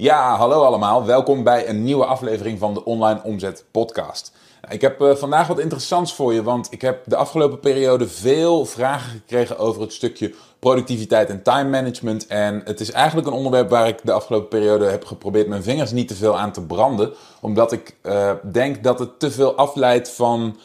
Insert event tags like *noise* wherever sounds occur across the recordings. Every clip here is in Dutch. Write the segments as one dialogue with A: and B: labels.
A: Ja, hallo allemaal. Welkom bij een nieuwe aflevering van de Online Omzet Podcast. Ik heb uh, vandaag wat interessants voor je, want ik heb de afgelopen periode veel vragen gekregen over het stukje productiviteit en time management. En het is eigenlijk een onderwerp waar ik de afgelopen periode heb geprobeerd mijn vingers niet te veel aan te branden, omdat ik uh, denk dat het te veel afleidt van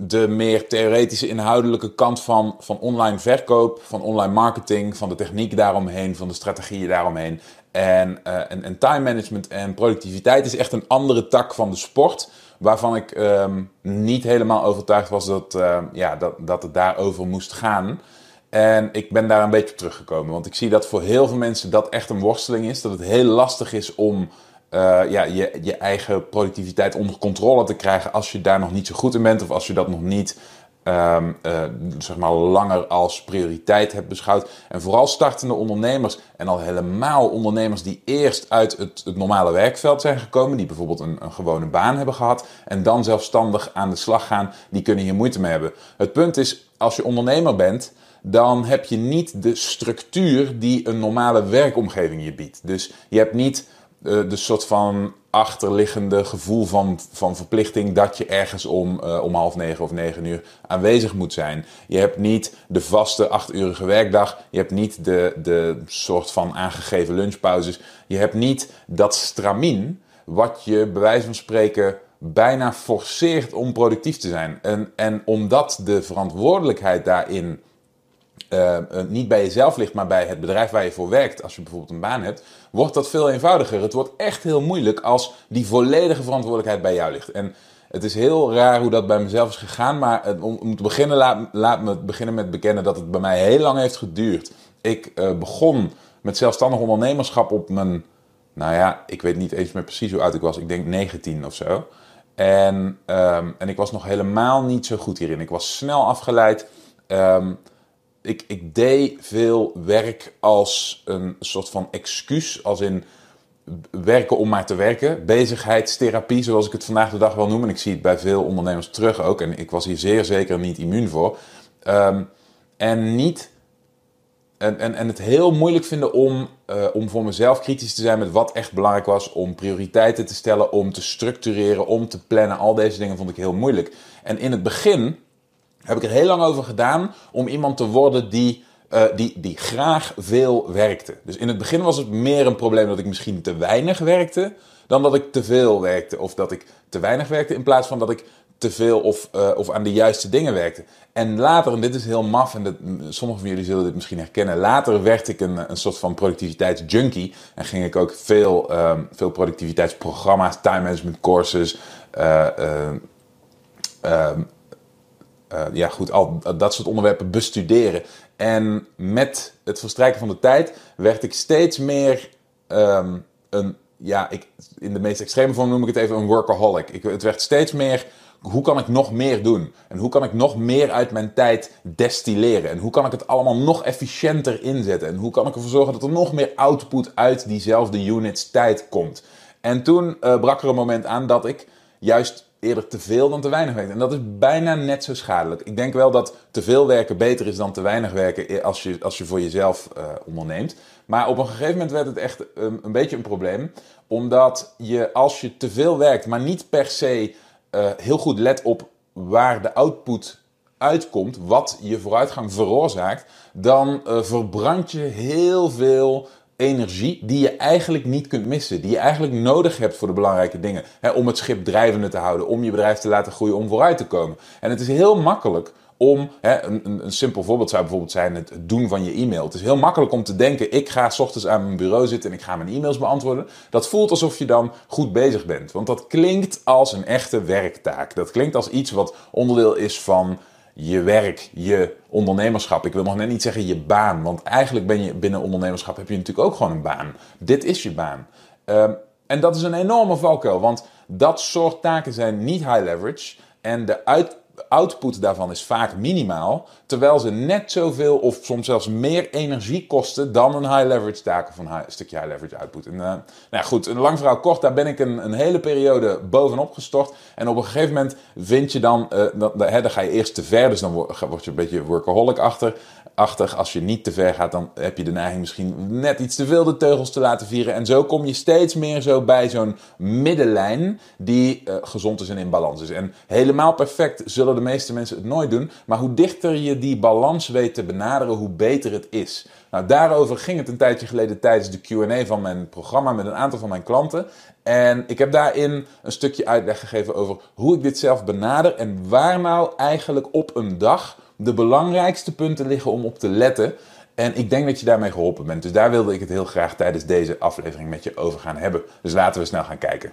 A: de meer theoretische, inhoudelijke kant van, van online verkoop, van online marketing, van de techniek daaromheen, van de strategieën daaromheen. En, uh, en, en, time management en productiviteit is echt een andere tak van de sport. Waarvan ik um, niet helemaal overtuigd was dat, uh, ja, dat, dat het daarover moest gaan. En ik ben daar een beetje op teruggekomen. Want ik zie dat voor heel veel mensen dat echt een worsteling is. Dat het heel lastig is om uh, ja, je, je eigen productiviteit onder controle te krijgen als je daar nog niet zo goed in bent of als je dat nog niet um, uh, zeg maar langer als prioriteit hebt beschouwd. En vooral startende ondernemers en al helemaal ondernemers die eerst uit het, het normale werkveld zijn gekomen, die bijvoorbeeld een, een, gewone baan hebben gehad en dan zelfstandig aan de slag gaan, die kunnen hier moeite mee hebben. Het punt is, als je ondernemer bent, dan heb je niet de structuur die een normale werkomgeving je biedt. Dus je hebt niet de soort van achterliggende gevoel van, van verplichting dat je ergens om, uh, om half negen of negen uur aanwezig moet zijn. Je hebt niet de vaste achturige werkdag. Je hebt niet de, de soort van aangegeven lunchpauzes. Je hebt niet dat stramien wat je bij wijze van spreken bijna forceert om productief te zijn. En, en omdat de verantwoordelijkheid daarin uh, niet bij jezelf ligt, maar bij het bedrijf waar je voor werkt, als je bijvoorbeeld een baan hebt, wordt dat veel eenvoudiger. Het wordt echt heel moeilijk als die volledige verantwoordelijkheid bij jou ligt. En het is heel raar hoe dat bij mezelf is gegaan, maar om, te beginnen, laat, laat, me beginnen met bekennen dat het bij mij heel lang heeft geduurd. Ik uh, begon met zelfstandig ondernemerschap op mijn, nou ja, ik weet niet eens meer precies hoe oud ik was, ik denk 19 of zo. En, um, en ik was nog helemaal niet zo goed hierin. Ik was snel afgeleid. Um, ik, ik deed veel werk als een soort van excuus, als in werken om maar te werken. Bezigheidstherapie, zoals ik het vandaag de dag wel noem. En ik zie het bij veel ondernemers terug ook. En ik was hier zeer zeker niet immuun voor. Um, en niet. En, en, en het heel moeilijk vinden om, uh, om voor mezelf kritisch te zijn met wat echt belangrijk was. Om prioriteiten te stellen, om te structureren, om te plannen. Al deze dingen vond ik heel moeilijk. En in het begin heb ik er heel lang over gedaan om iemand te worden die, uh, die, die graag veel werkte. Dus in het begin was het meer een probleem dat ik misschien te weinig werkte dan dat ik te veel werkte. Of dat ik te weinig werkte in plaats van dat ik te veel of, uh, of aan de juiste dingen werkte. En later, en dit is heel maf, en dat, sommigen van jullie zullen dit misschien herkennen. Later werd ik een, een soort van productiviteitsjunkie. En ging ik ook veel, um, veel productiviteitsprogramma's, time management courses. Uh, uh, uh, ja, goed, al dat soort onderwerpen bestuderen. En met het verstrijken van de tijd werd ik steeds meer um, een, ja, ik, in de meest extreme vorm noem ik het even een workaholic. Ik, het werd steeds meer, hoe kan ik nog meer doen? En hoe kan ik nog meer uit mijn tijd destilleren? En hoe kan ik het allemaal nog efficiënter inzetten? En hoe kan ik ervoor zorgen dat er nog meer output uit diezelfde units tijd komt? En toen uh, brak er een moment aan dat ik juist eerder te veel dan te weinig werkt. En dat is bijna net zo schadelijk. Ik denk wel dat te veel werken beter is dan te weinig werken als je, als je voor jezelf uh, onderneemt. Maar op een gegeven moment werd het echt een, een, beetje een probleem. Omdat je als je te veel werkt, maar niet per se uh, heel goed let op waar de output uitkomt, wat je vooruitgang veroorzaakt, dan uh, verbrand je heel veel energie die je eigenlijk niet kunt missen. Die je eigenlijk nodig hebt voor de belangrijke dingen. Hè, om het schip drijvende te houden, om je bedrijf te laten groeien, om vooruit te komen. En het is heel makkelijk om, hè, een, een, een, simpel voorbeeld zou bijvoorbeeld zijn het doen van je e-mail. Het is heel makkelijk om te denken, ik ga s ochtends aan mijn bureau zitten en ik ga mijn e-mails beantwoorden. Dat voelt alsof je dan goed bezig bent. Want dat klinkt als een echte werktaak. Dat klinkt als iets wat onderdeel is van je werk, je ondernemerschap. Ik wil nog net niet zeggen je baan, want eigenlijk ben je binnen ondernemerschap heb je natuurlijk ook gewoon een baan. Dit is je baan. Um, en dat is een enorme valkuil, want dat soort taken zijn niet high leverage en de uit, output daarvan is vaak minimaal, terwijl ze net zoveel of soms zelfs meer energie kosten dan een high leverage taak of een, stukje high leverage output. En, uh, nou ja, goed, een lang verhaal kort, daar ben ik een, een hele periode bovenop gestort. En op een gegeven moment vind je dan, uh, dan, dan ga je eerst te ver, dus dan word je een beetje workaholic achter achtig. Als je niet te ver gaat, dan heb je de neiging misschien net iets te veel de teugels te laten vieren. En zo kom je steeds meer zo bij zo'n middenlijn die uh, gezond is en in balans is. En helemaal perfect zullen de meeste mensen het nooit doen. Maar hoe dichter je die balans weet te benaderen, hoe beter het is. Nou, daarover ging het een tijdje geleden tijdens de QA van mijn programma met een aantal van mijn klanten. En ik heb daarin een stukje uitleg gegeven over hoe ik dit zelf benader en waar nou eigenlijk op een dag de belangrijkste punten liggen om op te letten. En ik denk dat je daarmee geholpen bent. Dus daar wilde ik het heel graag tijdens deze aflevering met je over gaan hebben. Dus laten we snel gaan kijken.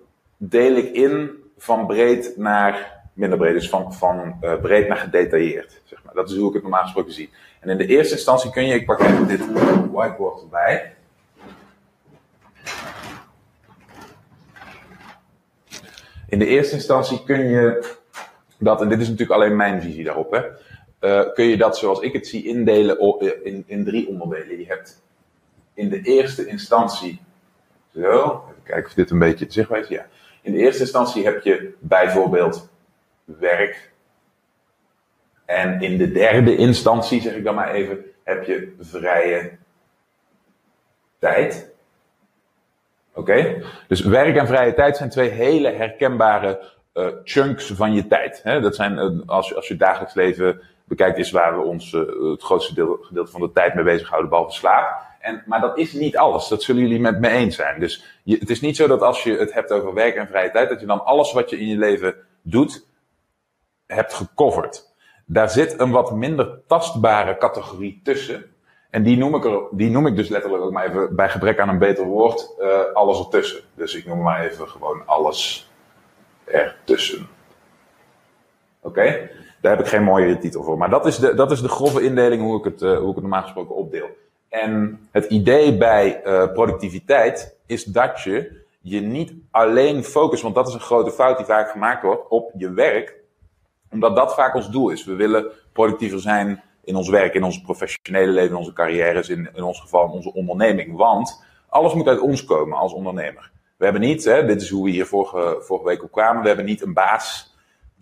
A: deel ik in van breed naar minder breed. Dus van, van uh, breed naar gedetailleerd. Zeg maar. Dat is hoe ik het normaal gesproken zie. En in de eerste instantie kun je, ik pak even dit whiteboard erbij. In de eerste instantie kun je dat, en dit is natuurlijk alleen mijn visie daarop, hè, uh, kun je dat zoals ik het zie indelen in, in drie onderdelen. Je hebt in de eerste instantie, zo, even kijken of dit een beetje zichtbaar is. Ja. In de eerste instantie heb je bijvoorbeeld werk. En in de derde instantie, zeg ik dan maar even, heb je vrije tijd. Oké? Dus werk en vrije tijd zijn twee hele herkenbare uh, chunks van je tijd. Hè? Dat zijn, uh, als, je, als je dagelijks leven bekijkt, is waar we ons uh, het grootste deel, gedeelte van de tijd mee bezighouden, behalve slaap. En, maar dat is niet alles. Dat zullen jullie met me eens zijn. Dus je, het is niet zo dat als je het hebt over werk en vrije tijd, dat je dan alles wat je in je leven doet, hebt gecoverd. Daar zit een wat minder tastbare categorie tussen. En die noem, ik er, die noem ik dus letterlijk ook maar even bij gebrek aan een beter woord, uh, alles ertussen. Dus ik noem maar even gewoon alles ertussen. Oké? Daar heb ik geen mooiere titel voor. Maar dat is de, dat is de grove indeling hoe ik, het, uh, hoe ik het normaal gesproken opdeel. En het idee bij uh, productiviteit is dat je je niet alleen focust, want dat is een grote fout die vaak gemaakt wordt, op je werk. Omdat dat vaak ons doel is. We willen productiever zijn in ons werk, in ons professionele leven, in onze carrières, in, in ons geval in onze onderneming. Want alles moet uit ons komen als ondernemer. We hebben niet, hè, dit is hoe we hier vorige, vorige week op kwamen, we hebben niet een baas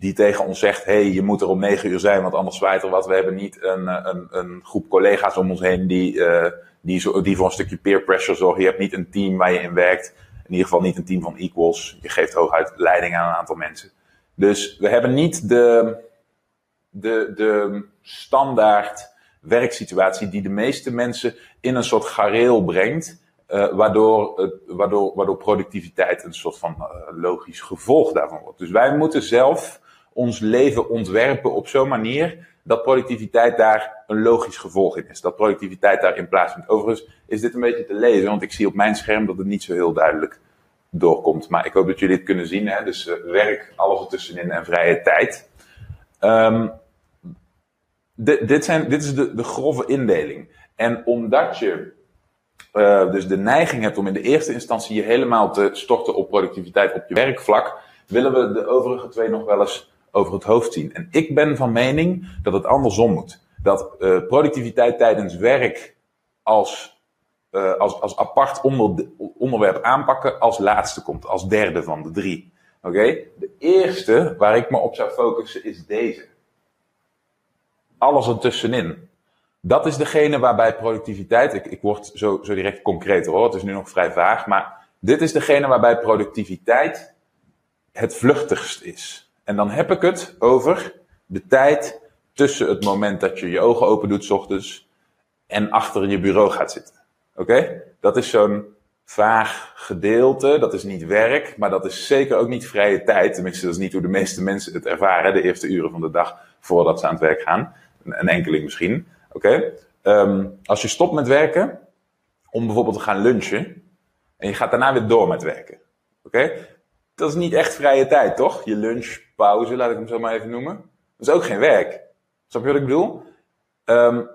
A: die tegen ons zegt, hey, je moet er om negen uur zijn, want anders zwaait er wat. We hebben niet een, een, een groep collega's om ons heen die, uh, die, die voor een stukje peer pressure zorgen. Je hebt niet een team waar je in werkt. In ieder geval niet een team van equals. Je geeft hooguit leiding aan een aantal mensen. Dus we hebben niet de, de, de standaard werksituatie die de meeste mensen in een soort gareel brengt. Uh, waardoor, waardoor, waardoor productiviteit een soort van logisch gevolg daarvan wordt. Dus wij moeten zelf ons leven ontwerpen op zo'n manier dat productiviteit daar een logisch gevolg in is. Dat productiviteit daarin plaatsvindt. Overigens is dit een beetje te lezen, want ik zie op mijn scherm dat het niet zo heel duidelijk doorkomt. Maar ik hoop dat jullie dit kunnen zien. Hè? Dus werk, alles ertussenin en vrije tijd. Um, dit, dit is de, de grove indeling. En omdat je uh, dus de neiging hebt om in de eerste instantie je helemaal te storten op productiviteit op je werkvlak, willen we de overige twee nog wel eens over het hoofd zien. En ik ben van mening dat het andersom moet. Dat uh, productiviteit tijdens werk als, uh, als, als apart onder, onderwerp aanpakken als laatste komt, als derde van de drie. Oké? De eerste waar ik me op zou focussen is deze alles ertussenin. Dat is degene waarbij productiviteit, ik, ik word zo, zo direct concreter hoor, het is nu nog vrij vaag, maar dit is degene waarbij productiviteit het vluchtigst is. En dan heb ik het over de tijd tussen het moment dat je je ogen open doet s ochtends en achter je bureau gaat zitten. Oké? Dat is zo'n vaag gedeelte. Dat is niet werk, maar dat is zeker ook niet vrije tijd. Tenminste, dat is niet hoe de meeste mensen het ervaren, de eerste uren van de dag voordat ze aan het werk gaan. Een enkeling misschien. Oké. Ehm, als je stopt met werken, om bijvoorbeeld te gaan lunchen, en je gaat daarna weer door met werken. Oké? Dat is niet echt vrije tijd, toch? Je lunchpauze, laat ik hem zo maar even noemen. Dat is ook geen werk. Snap je wat ik bedoel? Um,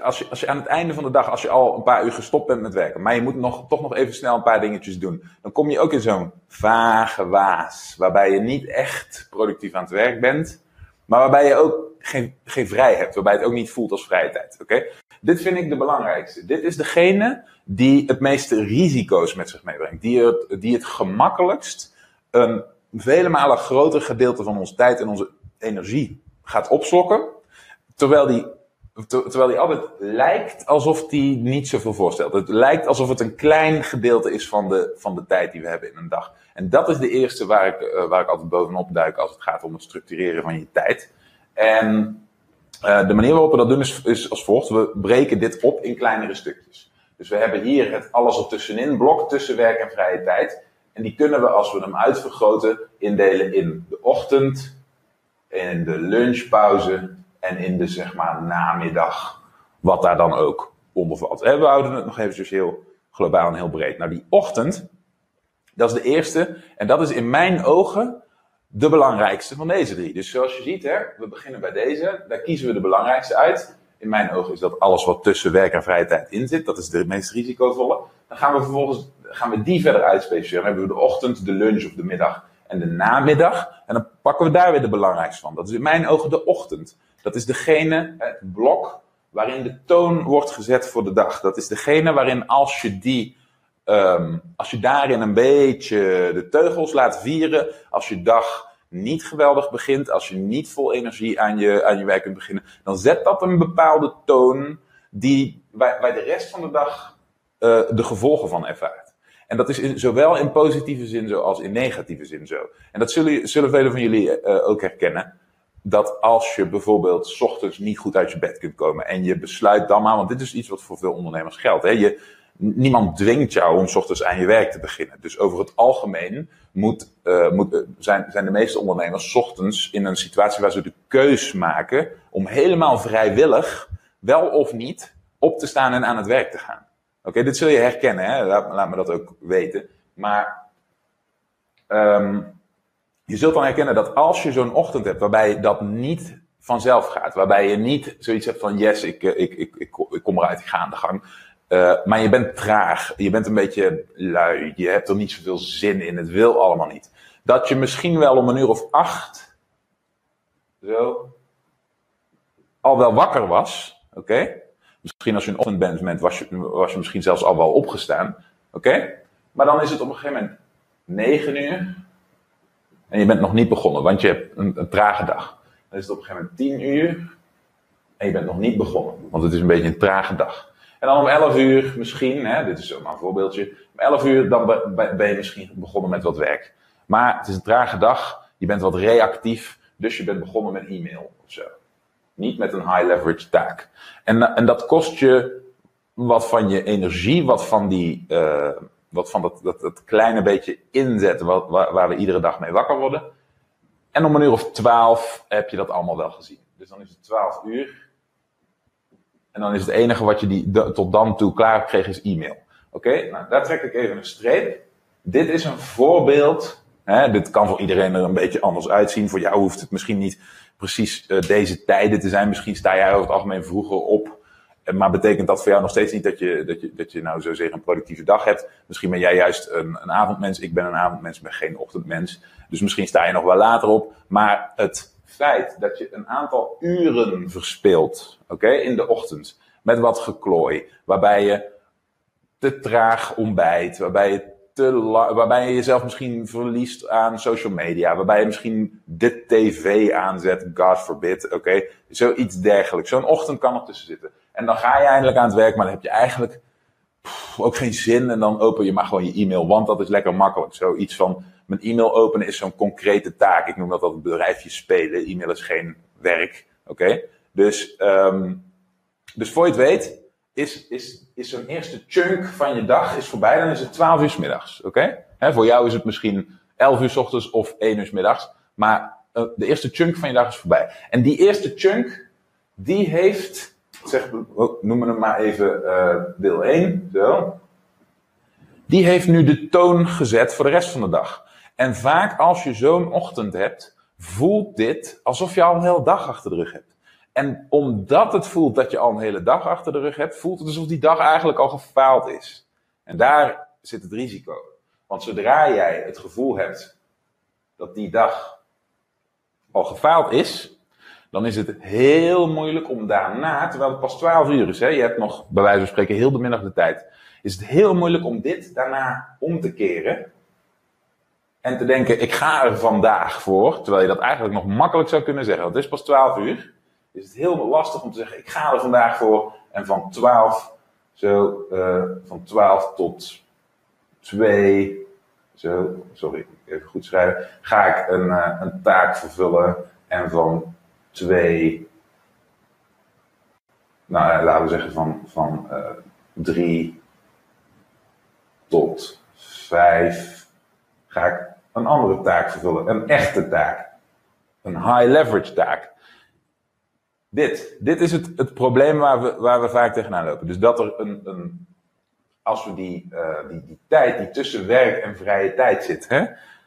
A: als, je, als je aan het einde van de dag, als je al een paar uur gestopt bent met werken, maar je moet nog, toch nog even snel een paar dingetjes doen, dan kom je ook in zo'n vage waas, waarbij je niet echt productief aan het werk bent, maar waarbij je ook geen, geen vrij hebt, waarbij het ook niet voelt als vrije tijd. Oké? Dit vind ik de belangrijkste. Dit is degene die het meeste risico's met zich meebrengt, die het, die het gemakkelijkst een vele malen groter gedeelte van onze tijd en onze energie gaat opslokken, terwijl die terwijl die altijd lijkt alsof die niet zoveel voorstelt. Het lijkt alsof het een klein gedeelte is van de, van de tijd die we hebben in een dag. En dat is de eerste waar ik, uh, waar ik altijd bovenop duik als het gaat om het structureren van je tijd. En uh, de manier waarop we dat doen is, is als volgt. We breken dit op in kleinere stukjes. Dus we hebben hier het alles ertussenin blok tussen werk en vrije tijd. En die kunnen we, als we hem uitvergroten, indelen in de ochtend, in de lunchpauze en in de zeg maar namiddag, wat daar dan ook onder valt. We houden het nog eventjes heel globaal en heel breed. Nou, die ochtend, dat is de eerste. En dat is in mijn ogen de belangrijkste van deze drie. Dus zoals je ziet, hè, we beginnen bij deze. Daar kiezen we de belangrijkste uit. In mijn ogen is dat alles wat tussen werk en vrije tijd in zit. Dat is de meest risicovolle. Dan gaan we vervolgens gaan we die verder uitspecificeren. Dan hebben we de ochtend, de lunch of de middag en de namiddag. En dan pakken we daar weer de belangrijkste van. Dat is in mijn ogen de ochtend. Dat is degene, het blok, waarin de toon wordt gezet voor de dag. Dat is degene waarin als je die, um, als je daarin een beetje de teugels laat vieren, als je dag niet geweldig begint, als je niet vol energie aan je, aan je werk kunt beginnen, dan zet dat een bepaalde toon die, waar, de rest van de dag uh, de gevolgen van ervaart. En dat is in, zowel in positieve zin zo als in negatieve zin zo. En dat zullen, zullen velen van jullie uh, ook herkennen dat als je bijvoorbeeld s ochtends niet goed uit je bed kunt komen en je besluit dan maar, want dit is iets wat voor veel ondernemers geldt. Hè? Je, niemand dwingt jou om s ochtends aan je werk te beginnen. Dus over het algemeen moet, uh, moet, zijn, zijn de meeste ondernemers s ochtends in een situatie waar ze de keus maken om helemaal vrijwillig, wel of niet, op te staan en aan het werk te gaan. Oké, dit zul je herkennen, hè? Laat, me dat ook weten. Maar um, je zult dan herkennen dat als je zo'n ochtend hebt waarbij dat niet vanzelf gaat, waarbij je niet zoiets hebt van yes, ik, ik, ik, ik, ik kom eruit, ik ga aan gang. Uh, maar je bent traag, je bent een beetje lui, je hebt er niet zoveel zin in, het wil allemaal niet. Dat je misschien wel om een uur of acht zo al wel wakker was, oké? Misschien als je een ochtend bent, was je, was je misschien zelfs al wel opgestaan, oké? Maar dan is het op een gegeven moment negen uur, en je bent nog niet begonnen, want je hebt een, een trage dag. Dan is het op een gegeven moment 10 uur en je bent nog niet begonnen, want het is een beetje een trage dag. En dan om 11 uur misschien, hè, dit is zomaar een voorbeeldje, om 11 uur dan ben je misschien begonnen met wat werk. Maar het is een trage dag, je bent wat reactief, dus je bent begonnen met e-mail of zo. Niet met een high leverage taak. En, en dat kost je wat van je energie, wat van die, uh, wat van dat, dat, dat kleine beetje inzetten wat, waar, waar, we iedere dag mee wakker worden. En om een uur of twaalf heb je dat allemaal wel gezien. Dus dan is het twaalf uur. En dan is het enige wat je die, tot dan toe klaar gekregen is e-mail. Oké, nou daar trek ik even een streep. Dit is een voorbeeld. Hè, dit kan voor iedereen er een beetje anders uitzien. Voor jou hoeft het misschien niet precies uh, deze tijden te zijn. Misschien sta jij over het algemeen vroeger op. Maar betekent dat voor jou nog steeds niet dat je, dat je, dat je nou zozeer een productieve dag hebt? Misschien ben jij juist een, een avondmens. Ik ben een avondmens, ben geen ochtendmens. Dus misschien sta je nog wel later op. Maar het feit dat je een aantal uren verspeelt, oké, in de ochtend. Met wat geklooi. Waarbij je te traag ontbijt. Waarbij je waarbij je jezelf misschien verliest aan social media. Waarbij je misschien de tv aanzet, God forbid, oké. Zoiets dergelijks. Zo'n ochtend kan er tussen zitten. En dan ga je eindelijk aan het werk, maar dan heb je eigenlijk ook geen zin. En dan open je maar gewoon je e-mail, want dat is lekker makkelijk. Zoiets van, mijn e-mail openen is zo'n concrete taak. Ik noem dat dat bedrijfje spelen. E-mail is geen werk, oké? Dus, um, dus voor je het weet, is, is, is zo'n eerste chunk van je dag is voorbij, dan is het 12 uur middags. Oké? Voor jou is het misschien 11 uur ochtends of 1 uur middags. Maar eh, de eerste chunk van je dag is voorbij. En die eerste chunk, die heeft, zeg, oh, noemen we hem maar even eh, deel 1. Zo. Die heeft nu de toon gezet voor de rest van de dag. En vaak als je zo'n ochtend hebt, voelt dit alsof je al een hele dag achter de rug hebt. En omdat het voelt dat je al een hele dag achter de rug hebt, voelt het alsof die dag eigenlijk al gefaald is. En daar zit het risico. Want zodra jij het gevoel hebt dat die dag al gefaald is, dan is het heel moeilijk om daarna, terwijl het pas 12 uur is, hè, je hebt nog bij wijze van spreken heel de middag de tijd, is het heel moeilijk om dit daarna om te keren en te denken, ik ga er vandaag voor, terwijl je dat eigenlijk nog makkelijk zou kunnen zeggen, want het is pas 12 uur, is het heel lastig om te zeggen, ik ga er vandaag voor. En van 12, zo, uh, van 12 tot 2, zo, sorry, even goed schrijven, ga ik een, uh, een taak vervullen. En van 2, nou laten we zeggen van, van uh, 3 tot 5 ga ik een andere taak vervullen, een echte taak, een high leverage taak. Dit, dit is het, het probleem waar we, waar we vaak tegenaan lopen. Dus dat er een, een als we die, uh, die, die tijd die tussen werk en vrije tijd zit, hè,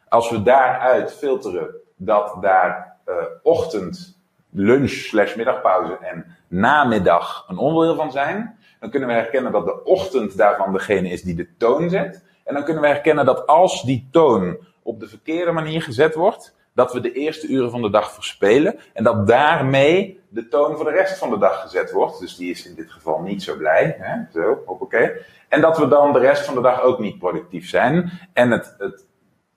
A: als we daaruit filteren dat daar uh, ochtend, lunch slash middagpauze en namiddag een onderdeel van zijn, dan kunnen we herkennen dat de ochtend daarvan degene is die de toon zet. En dan kunnen we herkennen dat als die toon op de verkeerde manier gezet wordt, dat we de eerste uren van de dag verspelen en dat daarmee de toon voor de rest van de dag gezet wordt. Dus die is in dit geval niet zo blij. Hè? Zo, oké. En dat we dan de rest van de dag ook niet productief zijn. En het, het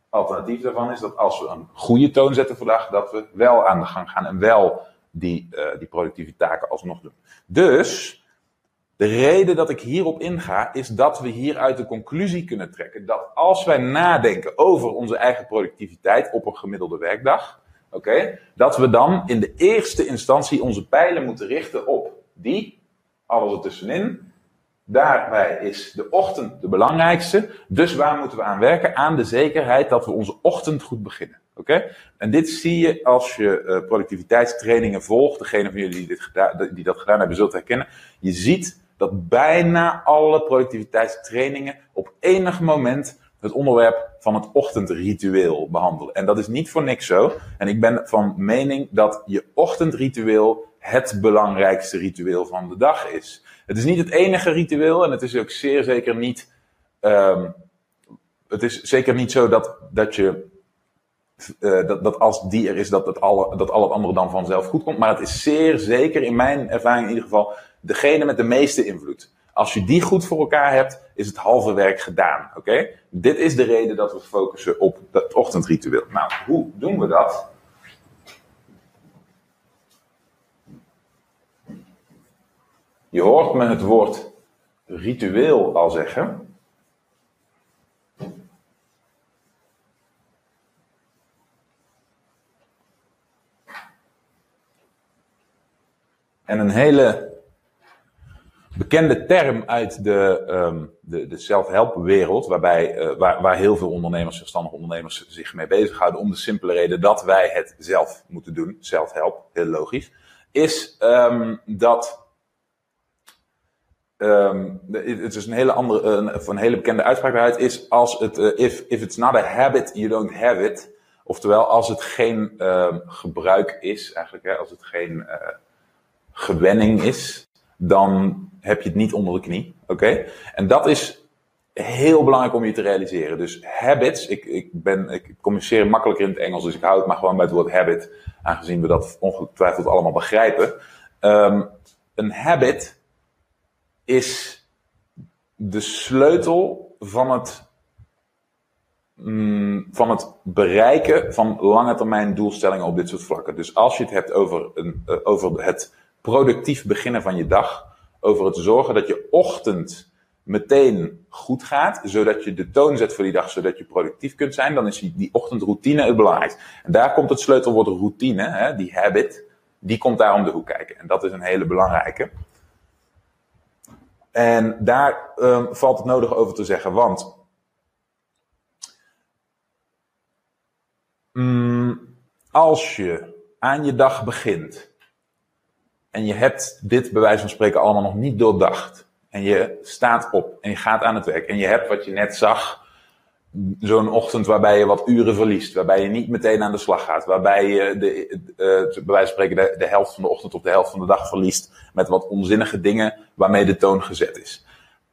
A: alternatief daarvan is dat als we een goede toon zetten voor de dag, dat we wel aan de gang gaan en wel die, uh, die productieve taken alsnog doen. Dus, de reden dat ik hierop inga, is dat we hieruit de conclusie kunnen trekken dat als wij nadenken over onze eigen productiviteit op een gemiddelde werkdag, oké, dat we dan in de eerste instantie onze pijlen moeten richten op die, alles ertussenin. Daarbij is de ochtend de belangrijkste. Dus waar moeten we aan werken? Aan de zekerheid dat we onze ochtend goed beginnen. Oké? En dit zie je als je uh, productiviteitstrainingen volgt. Degene van jullie die, dit die dat gedaan hebben, zult herkennen. Je ziet dat bijna alle productiviteitstrainingen op enig moment het onderwerp van het ochtendritueel behandelen. En dat is niet voor niks zo. En ik ben van mening dat je ochtendritueel het belangrijkste ritueel van de dag is. Het is niet het enige ritueel en het is ook zeer zeker niet. Um, het is zeker niet zo dat, dat je. Uh, dat, dat als die er is, dat, het alle, dat al het andere dan vanzelf goed komt. Maar het is zeer zeker, in mijn ervaring in ieder geval, degene met de meeste invloed. Als je die goed voor elkaar hebt, is het halve werk gedaan. Oké? Dit is de reden dat we focussen op het ochtendritueel. Nou, hoe doen we dat? Je hoort me het woord ritueel al zeggen. En een hele bekende term uit de, um, de, de self-help wereld, waarbij, uh, waar, waar heel veel ondernemers, zelfstandige ondernemers zich mee bezighouden, om de simpele reden dat wij het zelf moeten doen, self-help, heel logisch, is um, dat Um, het is een hele andere, een, een hele bekende uitspraak daaruit is als het, uh, if, if it's not a habit, you don't have it. Oftewel, als het geen gebruik is, eigenlijk, hè, als het geen uh, gewenning is, dan heb je het niet onder de knie. Oké? En dat is heel belangrijk om je te realiseren. Dus habits, ik, ik, ben, ik communiceer makkelijker in het Engels, dus ik hou het maar gewoon bij het woord habit, aangezien we dat ongetwijfeld allemaal begrijpen. Um, een habit is de sleutel van het, mm, van het bereiken van lange termijn doelstellingen op dit soort vlakken. Dus als je het hebt over, een, uh, over het productief beginnen van je dag, over het zorgen dat je ochtend meteen goed gaat, zodat je de toon zet voor die dag, zodat je productief kunt zijn, dan is die, ochtendroutine het belangrijkste. En daar komt het sleutelwoord routine, hè, die habit, die komt daar om de hoek kijken. En dat is een hele belangrijke. En daar um, valt het nodig over te zeggen, want mm, als je aan je dag begint en je hebt dit bij wijze van spreken allemaal nog niet doordacht en je staat op en je gaat aan het werk en je hebt wat je net zag, zo'n ochtend waarbij je wat uren verliest, waarbij je niet meteen aan de slag gaat, waarbij je de, uh, bij wijze van spreken de, de helft van de ochtend of de helft van de dag verliest met wat onzinnige dingen waarmee de toon gezet is.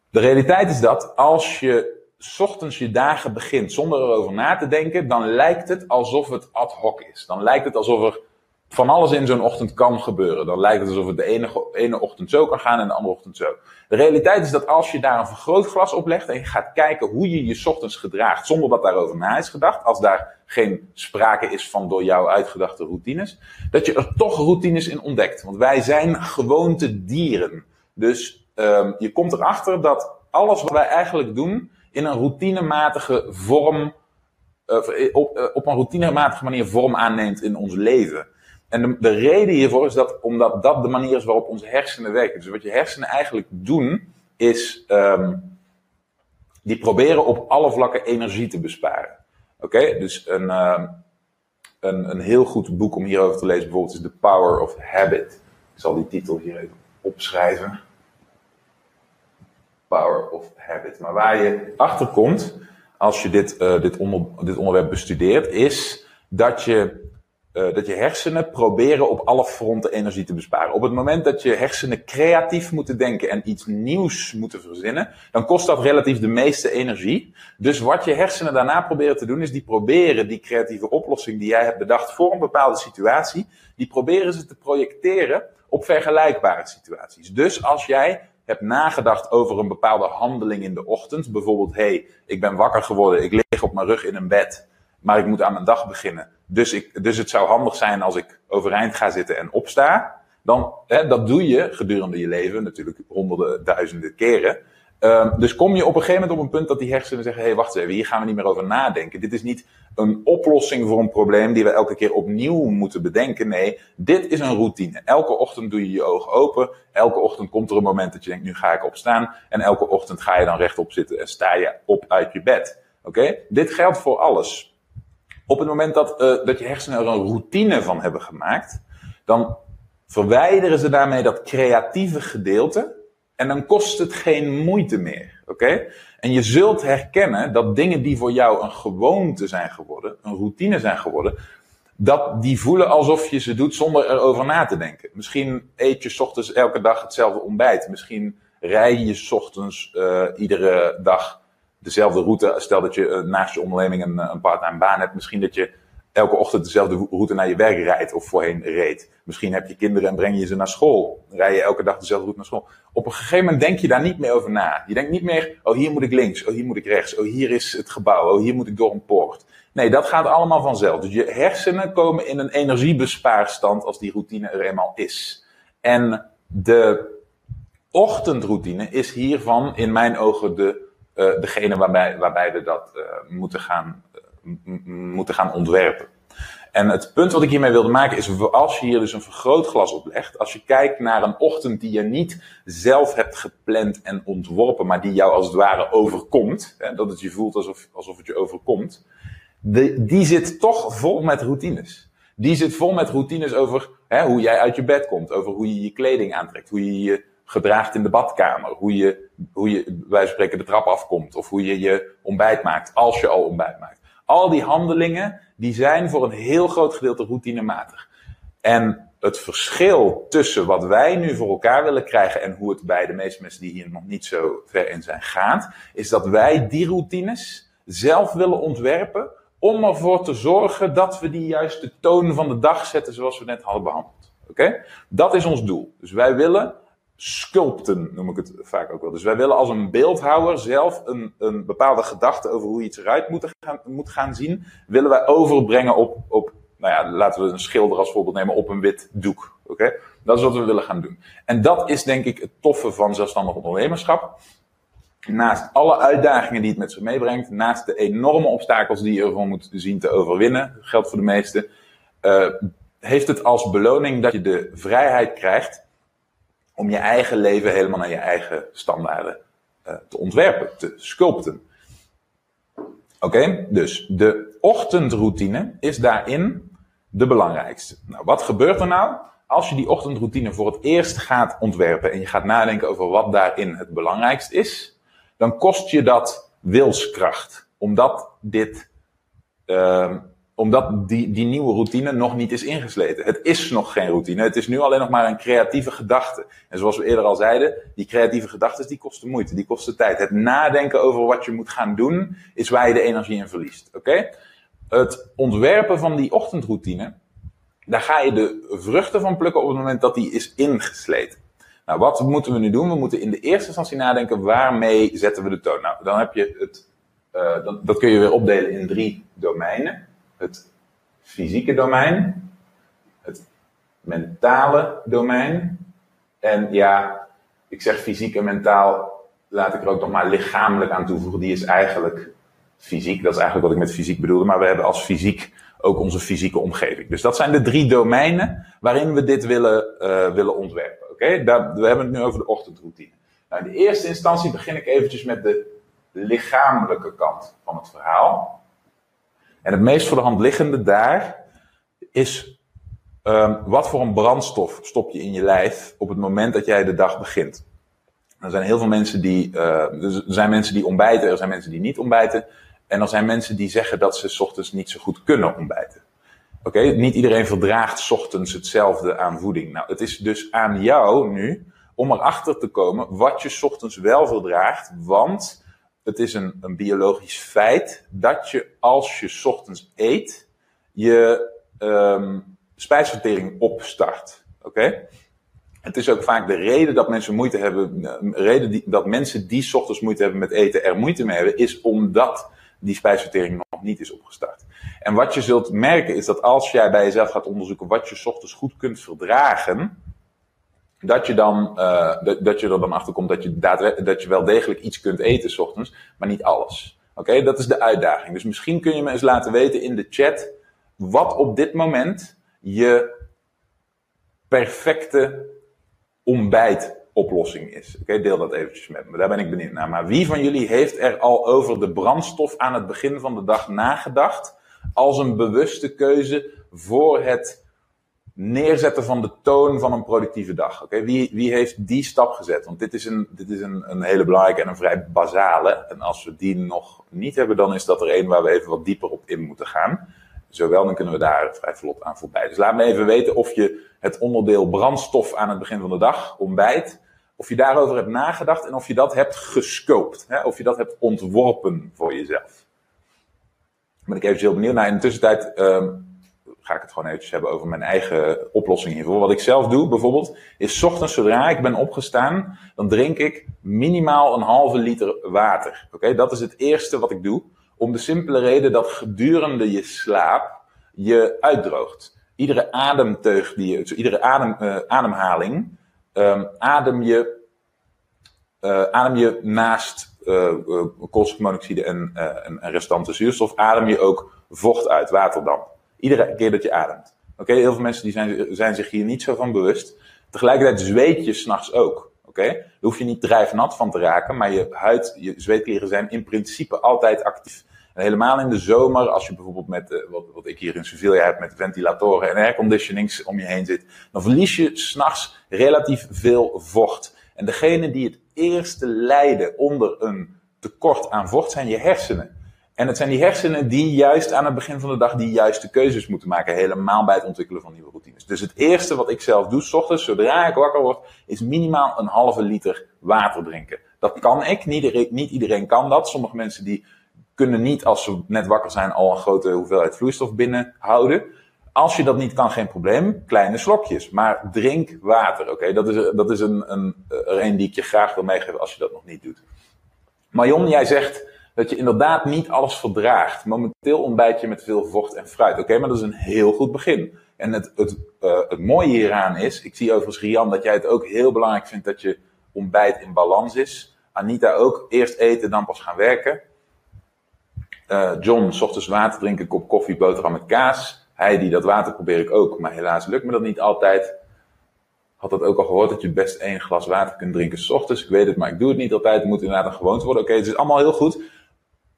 A: De realiteit is dat als je ochtends je dagen begint zonder erover na te denken, dan lijkt het alsof het ad hoc is. Dan lijkt het alsof er van alles in zo'n ochtend kan gebeuren. Dan lijkt het alsof het de ene, ene ochtend zo kan gaan en de andere ochtend zo. De realiteit is dat als je daar een vergrootglas op legt en je gaat kijken hoe je je ochtends gedraagt, zonder dat daarover na is gedacht, als daar geen sprake is van door jou uitgedachte routines, dat je er toch routines in ontdekt. Want wij zijn gewoonte dieren. Dus um, je komt erachter dat alles wat wij eigenlijk doen in een routinematige vorm, uh, op, uh, op een routinematige manier vorm aanneemt in ons leven. En de, de, reden hiervoor is dat omdat dat de manier is waarop onze hersenen werken. Dus wat je hersenen eigenlijk doen, is um, die proberen op alle vlakken energie te besparen. Oké, dus een, uh, een, een heel goed boek om hierover te lezen bijvoorbeeld is The Power of Habit. Ik zal die titel hier even opschrijven. Power of Habit. Maar waar je achter komt, als je dit, uh, dit, onder, dit onderwerp bestudeert, is dat je uh, dat je hersenen proberen op alle fronten energie te besparen. Op het moment dat je hersenen creatief moeten denken en iets nieuws moeten verzinnen, dan kost dat relatief de meeste energie. Dus wat je hersenen daarna proberen te doen, is die proberen die creatieve oplossing die jij hebt bedacht voor een bepaalde situatie, die proberen ze te projecteren op vergelijkbare situaties. Dus als jij hebt nagedacht over een bepaalde handeling in de ochtend, bijvoorbeeld, hé, hey, ik ben wakker geworden, ik lig op mijn rug in een bed, maar ik moet aan mijn dag beginnen dus, ik, dus het zou handig zijn als ik overeind ga zitten en opsta. Dan, hè, dat doe je gedurende je leven, natuurlijk honderden, duizenden keren. Um, dus kom je op een gegeven moment op een punt dat die hersenen zeggen: hé, hey, wacht even, hier gaan we niet meer over nadenken. Dit is niet een oplossing voor een probleem die we elke keer opnieuw moeten bedenken. Nee, dit is een routine. Elke ochtend doe je je ogen open. Elke ochtend komt er een moment dat je denkt: nu ga ik opstaan. En elke ochtend ga je dan rechtop zitten en sta je op uit je bed. Oké? Dit geldt voor alles. Op het moment dat, uh, dat je hersenen er een routine van hebben gemaakt, dan verwijderen ze daarmee dat creatieve gedeelte en dan kost het geen moeite meer. Oké? En je zult herkennen dat dingen die voor jou een gewoonte zijn geworden, een routine zijn geworden, dat die voelen alsof je ze doet zonder erover na te denken. Misschien eet je ochtends elke dag hetzelfde ontbijt. Misschien rij je ochtends uh, iedere dag dezelfde route. Stel dat je eh, naast je onderneming een, eh, een part-time baan hebt. Misschien dat je elke ochtend dezelfde route naar je werk rijdt of voorheen reed. Misschien heb je kinderen en breng je ze naar school. rij je elke dag dezelfde route naar school. Op een gegeven moment denk je daar niet meer over na. Je denkt niet meer, oh hier moet ik links, oh hier moet ik rechts, oh hier is het gebouw, oh hier moet ik door een poort. Nee, dat gaat allemaal vanzelf. Dus je hersenen komen in een energiebespaarstand als die routine er eenmaal is. En de ochtendroutine is hiervan in mijn ogen de uh, degene waarbij, waarbij we dat uh, moeten, gaan, uh, moeten gaan ontwerpen. En het punt wat ik hiermee wilde maken is, als je hier dus een vergrootglas op legt, als je kijkt naar een ochtend die je niet zelf hebt gepland en ontworpen, maar die jou als het ware overkomt, hè, dat het je voelt alsof, alsof het je overkomt, die zit toch vol met routines. Die zit vol met routines over hè, hoe jij uit je bed komt, over hoe je je kleding aantrekt, hoe je je gedraagt in de badkamer. Hoe je, hoe je bij spreken de trap afkomt. Of hoe je je ontbijt maakt, als je al ontbijt maakt. Al die handelingen, die zijn voor een heel groot gedeelte routinematig. En het verschil tussen wat wij nu voor elkaar willen krijgen en hoe het bij de meeste mensen die hier nog niet zo ver in zijn gaat, is dat wij die routines zelf willen ontwerpen om ervoor te zorgen dat we die juist de toon van de dag zetten zoals we net hadden behandeld. Oké? Dat is ons doel. Dus wij willen sculpten, noem ik het vaak ook wel. Dus wij willen als een beeldhouwer zelf een, een bepaalde gedachte over hoe iets eruit moet gaan, moet gaan zien, willen wij overbrengen op, op, nou ja, laten we een schilder als voorbeeld nemen, op een wit doek. Oké? Dat is wat we willen gaan doen. En dat is denk ik het toffe van zelfstandig ondernemerschap. Naast alle uitdagingen die het met zich meebrengt, naast de enorme obstakels die je ervan moet zien te overwinnen, geldt voor de meesten, uh, heeft het als beloning dat je de vrijheid krijgt om je eigen leven helemaal naar je eigen standaarden uh, te ontwerpen, te sculpten. Oké, dus de ochtendroutine is daarin de belangrijkste. Nou, wat gebeurt er nou als je die ochtendroutine voor het eerst gaat ontwerpen en je gaat nadenken over wat daarin het belangrijkst is? Dan kost je dat wilskracht, omdat dit uh, omdat die, die nieuwe routine nog niet is ingesleten. Het is nog geen routine. Het is nu alleen nog maar een creatieve gedachte. En zoals we eerder al zeiden, die creatieve gedachten die kosten moeite, die kosten tijd. Het nadenken over wat je moet gaan doen, is waar je de energie in verliest. Oké? Het ontwerpen van die ochtendroutine, daar ga je de vruchten van plukken op het moment dat die is ingesleten. Nou, wat moeten we nu doen? We moeten in de eerste instantie nadenken, waarmee zetten we de toon? Nou, dan heb je het, dat, dat kun je weer opdelen in drie domeinen het fysieke domein, het mentale domein. En ja, ik zeg fysiek en mentaal, laat ik er ook nog maar lichamelijk aan toevoegen. Die is eigenlijk fysiek. Dat is eigenlijk wat ik met fysiek bedoelde. Maar we hebben als fysiek ook onze fysieke omgeving. Dus dat zijn de drie domeinen waarin we dit willen, uh, willen ontwerpen. Oké, we hebben het nu over de ochtendroutine. Nou, in de eerste instantie begin ik eventjes met de lichamelijke kant van het verhaal. En het meest voor de hand liggende daar is um, wat voor een brandstof stop je in je lijf op het moment dat jij de dag begint. Er zijn heel veel mensen die, uh, er zijn mensen die ontbijten, er zijn mensen die niet ontbijten. En er zijn mensen die zeggen dat ze ochtends niet zo goed kunnen ontbijten. Oké, niet iedereen verdraagt ochtends hetzelfde aan voeding. Nou, het is dus aan jou nu om erachter te komen wat je ochtends wel verdraagt, want het is een, een biologisch feit dat je als je ochtends eet, je um, spijsvertering opstart. Oké? Het is ook vaak de reden dat mensen moeite hebben, eh, reden die, dat mensen die ochtends moeite hebben met eten er moeite mee hebben, is omdat die spijsvertering nog niet is opgestart. En wat je zult merken is dat als jij bij jezelf gaat onderzoeken wat je ochtends goed kunt verdragen, dat je, dan, uh, dat, je er dan achter komt dat je, dat je wel degelijk iets kunt eten s ochtends, maar niet alles. Oké, dat is de uitdaging. Dus misschien kun je me eens laten weten in de chat wat op dit moment je perfecte ontbijtoplossing is. Oké, deel dat eventjes met me. Daar ben ik benieuwd naar. Maar wie van jullie heeft er al over de brandstof aan het begin van de dag nagedacht als een bewuste keuze voor het neerzetten van de toon van een productieve dag. Oké, wie, wie heeft die stap gezet? Want dit is, een, dit is een, een hele belangrijke en een vrij basale. En als we die nog niet hebben, dan is dat er een waar we even wat dieper op in moeten gaan. Zowel, dan kunnen we daar vrij vlot aan voorbij. Dus laat me even weten of je het onderdeel brandstof aan het begin van de dag, ontbijt, of je daarover hebt nagedacht en of je dat hebt gescoopt. Hè? Of je dat hebt ontworpen voor jezelf. Ben ik even heel benieuwd naar. In de tussentijd uh, ga ik het gewoon eventjes hebben over mijn eigen oplossing hiervoor. Wat ik zelf doe bijvoorbeeld, is ochtends zodra ik ben opgestaan, dan drink ik minimaal een halve liter water. Oké, dat is het eerste wat ik doe. Om de simpele reden dat gedurende je slaap je uitdroogt. Iedere ademteug die je, iedere adem, uh, ademhaling, um, adem je, uh, adem je naast uh, koolstofmonoxide en, en, en restante zuurstof, adem je ook vocht uit, waterdamp. Iedere keer dat je ademt. Oké, heel veel mensen die zijn, zijn zich hier niet zo van bewust. Tegelijkertijd zweet je s'nachts ook. Oké, daar hoef je niet drijfnat van te raken, maar je huid, je zweetklieren zijn in principe altijd actief. En helemaal in de zomer, als je bijvoorbeeld met, uh, wat, wat ik hier in Sevilla heb, met ventilatoren en airconditionings om je heen zit, dan verlies je s'nachts relatief veel vocht. En degene die het eerste lijden onder een tekort aan vocht zijn je hersenen. En het zijn die hersenen die juist aan het begin van de dag die juiste keuzes moeten maken. Helemaal bij het ontwikkelen van nieuwe routines. Dus het eerste wat ik zelf doe, s ochtends, zodra ik wakker word, is minimaal een halve liter water drinken. Dat kan ik. Niet iedereen, kan dat. Sommige mensen die kunnen niet, als ze net wakker zijn, al een grote hoeveelheid vloeistof binnenhouden. Als je dat niet kan, geen probleem. Kleine slokjes. Maar drink water. Oké, dat is, dat is een, een, een die ik je graag wil meegeven als je dat nog niet doet. Marion, jij zegt dat je inderdaad niet alles verdraagt. Momenteel ontbijt je met veel vocht en fruit. Oké, maar dat is een heel goed begin. En het, het, uh, het mooie hieraan is, ik zie overigens Rian dat jij het ook heel belangrijk vindt dat je ontbijt in balans is. Anita ook, eerst eten, dan pas gaan werken. Uh, John, s ochtends water drinken, kop koffie, boterham met kaas. Heidi, dat water probeer ik ook, maar helaas lukt me dat niet altijd. had dat ook al gehoord dat je best één glas water kunt drinken s ochtends. Ik weet het, maar ik doe het niet altijd. Het moet inderdaad een gewoonte worden. Oké, het is allemaal heel goed.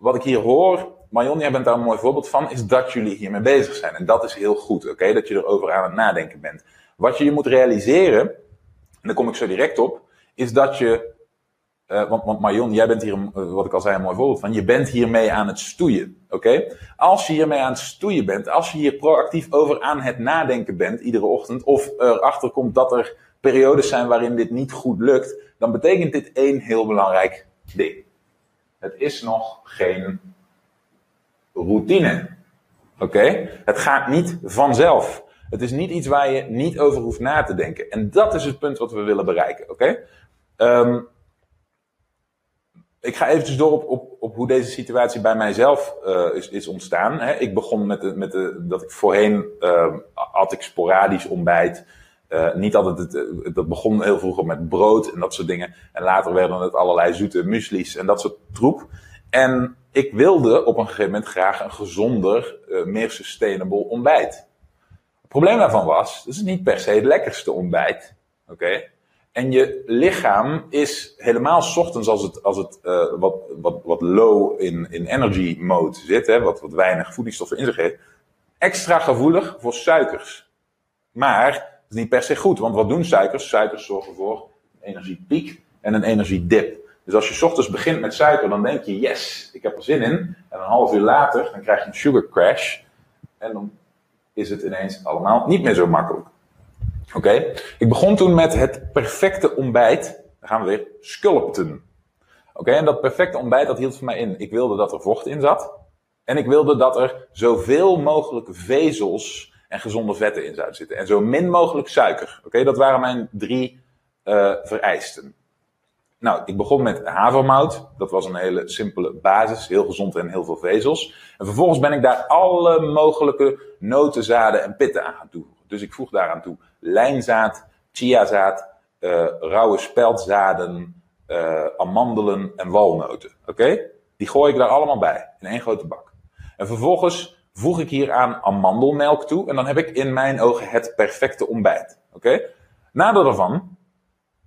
A: Wat ik hier hoor, Marion, jij bent daar een mooi voorbeeld van, is dat jullie hiermee bezig zijn. En dat is heel goed, oké? Dat je erover aan het nadenken bent. Wat je je moet realiseren, en daar kom ik zo direct op, is dat je uh, want, want Marion, jij bent hier, uh, wat ik al zei, een mooi voorbeeld van. Je bent hiermee aan het stoeien. Oké? Als je hiermee aan het stoeien bent, als je hier proactief over aan het nadenken bent, iedere ochtend, of erachter komt dat er periodes zijn waarin dit niet goed lukt, dan betekent dit één heel belangrijk ding. Het is nog geen routine. Oké? Het gaat niet vanzelf. Het is niet iets waar je niet over hoeft na te denken. En dat is het punt wat we willen bereiken. Oké? Um, ik ga eventjes door op, op, hoe deze situatie bij mijzelf uh, is, is ontstaan. Hè. Ik begon met, met de, dat ik voorheen uh, had ik sporadisch ontbijt. Uh, niet altijd het, dat begon heel vroeger met brood en dat soort dingen. En later werden het allerlei zoete muesli's en dat soort troep. En ik wilde op een gegeven moment graag een gezonder, meer sustainable ontbijt. Het probleem daarvan was, het is niet per se het lekkerste ontbijt. Oké? En je lichaam is helemaal s ochtends als het, als het wat, wat, wat low in, in energy mode zit, hè, wat, wat weinig voedingsstoffen in zich heeft, extra gevoelig voor suikers. Maar is niet per se goed, want wat doen suikers? Suikers zorgen voor een energiepiek en een energiedip. Dus als je ochtends begint met suiker, dan denk je, yes, ik heb er zin in. En een half uur later, dan krijg je een sugar crash. En dan is het ineens allemaal niet meer zo makkelijk. Oké, ik begon toen met het perfecte ontbijt. Dan gaan we weer sculpten. Oké, en dat perfecte ontbijt dat hield voor mij in. Ik wilde dat er vocht in zat. En ik wilde dat er zoveel mogelijk vezels en gezonde vetten in zouden zitten. En zo min mogelijk suiker. Oké, dat waren mijn drie uh, vereisten. Nou, ik begon met havermout. Dat was een hele simpele basis. Heel gezond en heel veel vezels. En vervolgens ben ik daar alle mogelijke notenzaden en pitten aan gaan toevoegen. Dus ik voeg daaraan toe lijnzaad, chiazaad, uh, rauwe speldzaden, uh, amandelen en walnoten. Oké? Die gooi ik daar allemaal bij in één grote bak. En vervolgens voeg ik hier aan amandelmelk toe en dan heb ik in mijn ogen het perfecte ontbijt. Oké? Nadeel daarvan,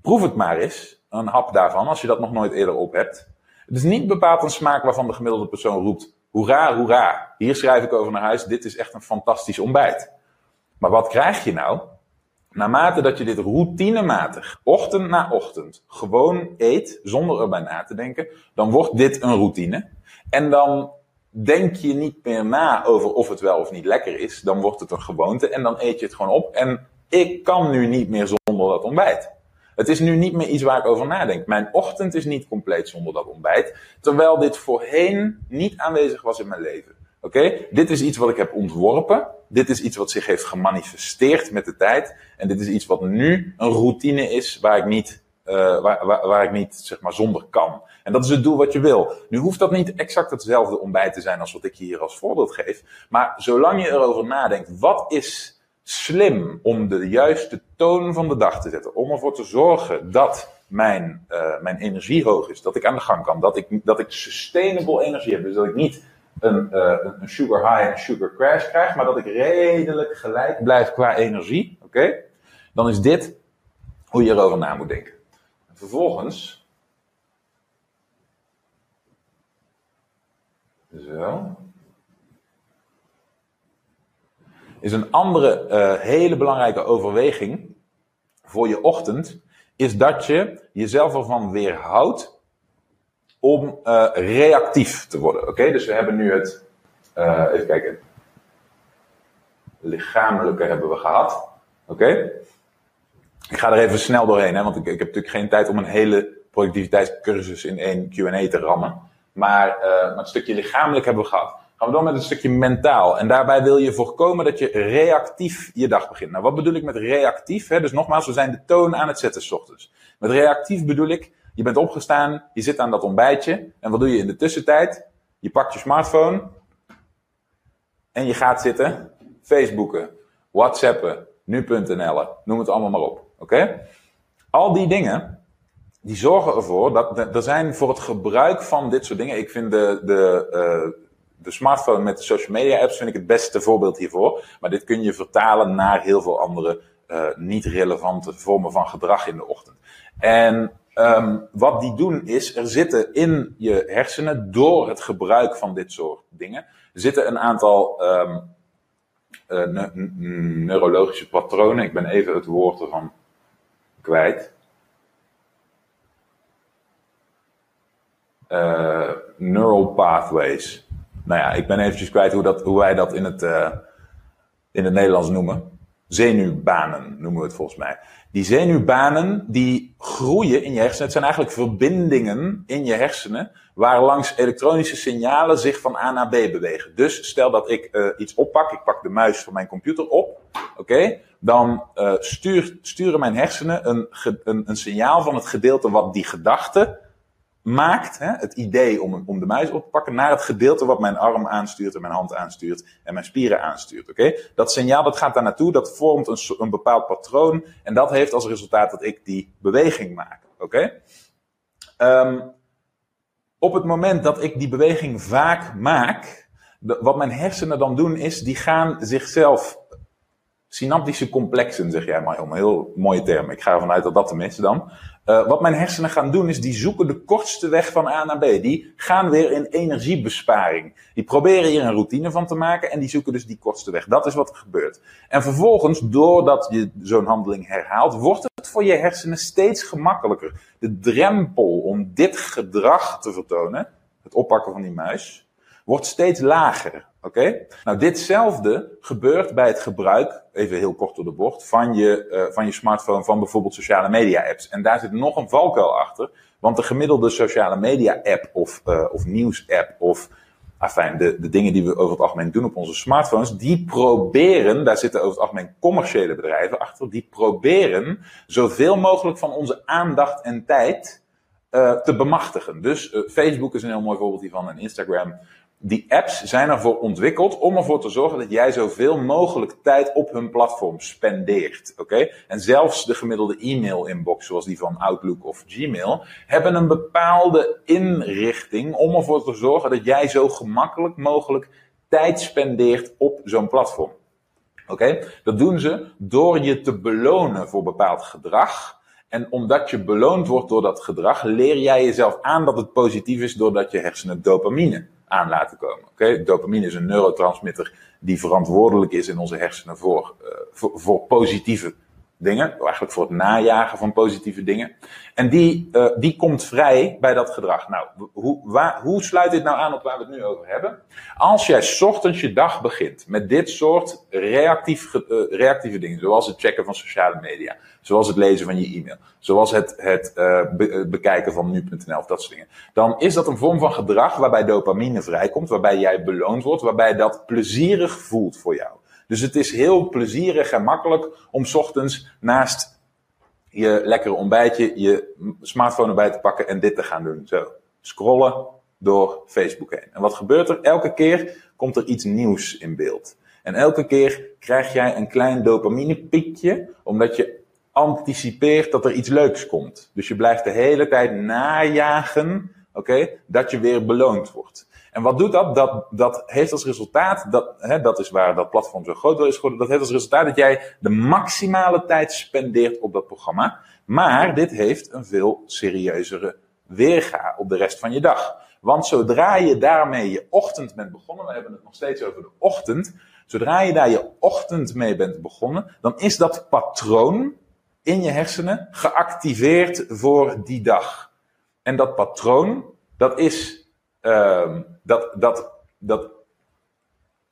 A: proef het maar eens, een hap daarvan, als je dat nog nooit eerder op hebt. Het is niet bepaald een smaak waarvan de gemiddelde persoon roept: hoera, hoera, hier schrijf ik over naar huis, dit is echt een fantastisch ontbijt. Maar wat krijg je nou? Naarmate dat je dit routinematig, ochtend na ochtend, gewoon eet, zonder erbij na te denken, dan wordt dit een routine. En dan denk je niet meer na over of het wel of niet lekker is. Dan wordt het een gewoonte en dan eet je het gewoon op. En ik kan nu niet meer zonder dat ontbijt. Het is nu niet meer iets waar ik over nadenk. Mijn ochtend is niet compleet zonder dat ontbijt. Terwijl dit voorheen niet aanwezig was in mijn leven. Oké, dit is iets wat ik heb ontworpen. Dit is iets wat zich heeft gemanifesteerd met de tijd. En dit is iets wat nu een routine is waar ik niet, uh, waar, waar, ik niet zeg maar, zonder kan. En dat is het doel wat je wil. Nu hoeft dat niet exact hetzelfde ontbijt te zijn als wat ik hier als voorbeeld geef. Maar zolang je erover nadenkt, wat is slim om de juiste toon van de dag te zetten? Om ervoor te zorgen dat mijn, uh, mijn energie hoog is, dat ik aan de gang kan, dat ik, dat ik sustainable energie heb. Dus dat ik niet een, uh, een sugar high en sugar crash krijg, maar dat ik redelijk gelijk blijf qua energie, oké? Dan is dit hoe je erover na moet denken. En vervolgens. Is een andere uh, hele belangrijke overweging voor je ochtend, is dat je jezelf ervan weerhoudt om uh, reactief te worden. Oké, dus we hebben nu het, uh, even kijken, lichamelijke hebben we gehad. Oké, ik ga er even snel doorheen, hè, want ik, ik, heb natuurlijk geen tijd om een hele productiviteitscursus in één Q&A te rammen. Maar, uh, het stukje lichamelijk hebben we gehad. Gaan we door met het stukje mentaal. En daarbij wil je voorkomen dat je reactief je dag begint. Nou, wat bedoel ik met reactief? Hè? Dus nogmaals, we zijn de toon aan het zetten s ochtends. Met reactief bedoel ik, je bent opgestaan, je zit aan dat ontbijtje. En wat doe je in de tussentijd? Je pakt je smartphone en je gaat zitten Facebooken, WhatsAppen, nu.nl, noem het allemaal maar op. Oké? Al die dingen, die zorgen ervoor dat er zijn voor het gebruik van dit soort dingen. Ik vind de, de, uh, de smartphone met de social media apps vind ik het beste voorbeeld hiervoor. Maar dit kun je vertalen naar heel veel andere uh, niet relevante vormen van gedrag in de ochtend. En um, wat die doen is, er zitten in je hersenen, door het gebruik van dit soort dingen, zitten een aantal uh, ne neurologische patronen. Ik ben even het woord ervan kwijt. Uh, neural pathways. Nou ja, ik ben eventjes kwijt hoe, dat, hoe wij dat in het, uh, in het Nederlands noemen. Zenuwbanen noemen we het volgens mij. Die zenuwbanen die groeien in je hersenen. Het zijn eigenlijk verbindingen in je hersenen waar langs elektronische signalen zich van A naar B bewegen. Dus stel dat ik uh, iets oppak, ik pak de muis van mijn computer op, oké, dan uh, stuur, sturen mijn hersenen een, een, een signaal van het gedeelte wat die gedachte maakt, hè, het idee om, om de muis op te pakken, naar het gedeelte wat mijn arm aanstuurt en mijn hand aanstuurt en mijn spieren aanstuurt. Oké? Dat signaal dat gaat daar naartoe, dat vormt een, een bepaald patroon en dat heeft als resultaat dat ik die beweging maak. Oké? Um, op het moment dat ik die beweging vaak maak, de, wat mijn hersenen dan doen is, die gaan zichzelf synaptische complexen, zeg jij maar, een heel mooie term. Ik ga ervan uit dat dat tenminste dan. Uh, wat mijn hersenen gaan doen is, die zoeken de kortste weg van A naar B. Die gaan weer in energiebesparing. Die proberen hier een routine van te maken en die zoeken dus die kortste weg. Dat is wat er gebeurt. En vervolgens, doordat je zo'n handeling herhaalt, wordt het voor je hersenen steeds gemakkelijker. De drempel om dit gedrag te vertonen, het oppakken van die muis, wordt steeds lager. Oké? Nou, ditzelfde gebeurt bij het gebruik, even heel kort door de bocht, van je, uh, van je smartphone, van bijvoorbeeld sociale media apps. En daar zit nog een valkuil achter, want de gemiddelde sociale media app of, uh, of nieuws app of afijn, de, de dingen die we over het algemeen doen op onze smartphones, die proberen, daar zitten over het algemeen commerciële bedrijven achter, die proberen zoveel mogelijk van onze aandacht en tijd uh, te bemachtigen. Dus Facebook is een heel mooi voorbeeld hiervan en Instagram die apps zijn ervoor ontwikkeld om ervoor te zorgen dat jij zoveel mogelijk tijd op hun platform spendeert. Oké? En zelfs de gemiddelde e-mail-inbox, zoals die van Outlook of Gmail, hebben een bepaalde inrichting om ervoor te zorgen dat jij zo gemakkelijk mogelijk tijd spendeert op zo'n platform. Oké? Dat doen ze door je te belonen voor bepaald gedrag. En omdat je beloond wordt door dat gedrag, leer jij jezelf aan dat het positief is doordat je hersenen dopamine aan laten komen. Oké, Dopamine is een neurotransmitter die verantwoordelijk is in onze hersenen voor, uh, voor, voor, positieve dingen. Eigenlijk voor het najagen van positieve dingen. En die, uh, die komt vrij bij dat gedrag. Nou, hoe, waar, hoe sluit dit nou aan op waar we het nu over hebben? Als jij ochtends je dag begint met dit soort reactief, uh, reactieve dingen, zoals het checken van sociale media, zoals het lezen van je e-mail, zoals het, het uh, be bekijken van nu.nl of dat soort dingen, dan is dat een vorm van gedrag waarbij dopamine vrijkomt, waarbij jij beloond wordt, waarbij dat plezierig voelt voor jou. Dus het is heel plezierig en makkelijk om ochtends naast je lekkere ontbijtje je smartphone erbij te pakken en dit te gaan doen. Zo, scrollen door Facebook heen. En wat gebeurt er? Elke keer komt er iets nieuws in beeld. En elke keer krijg jij een klein dopaminepiekje, omdat je anticipeert dat er iets leuks komt. Dus je blijft de hele tijd najagen, oké, dat je weer beloond wordt. En wat doet dat? Dat, dat heeft als resultaat, dat, hè, dat is waar dat platform zo groot is geworden, dat heeft als resultaat dat jij de maximale tijd spendeert op dat programma. Maar dit heeft een veel serieuzere weerga op de rest van je dag. Want zodra je daarmee je ochtend bent begonnen, we hebben het nog steeds over de ochtend, zodra je daar je ochtend mee bent begonnen, dan is dat patroon in je hersenen geactiveerd voor die dag. En dat patroon, dat is uh, dat, dat, dat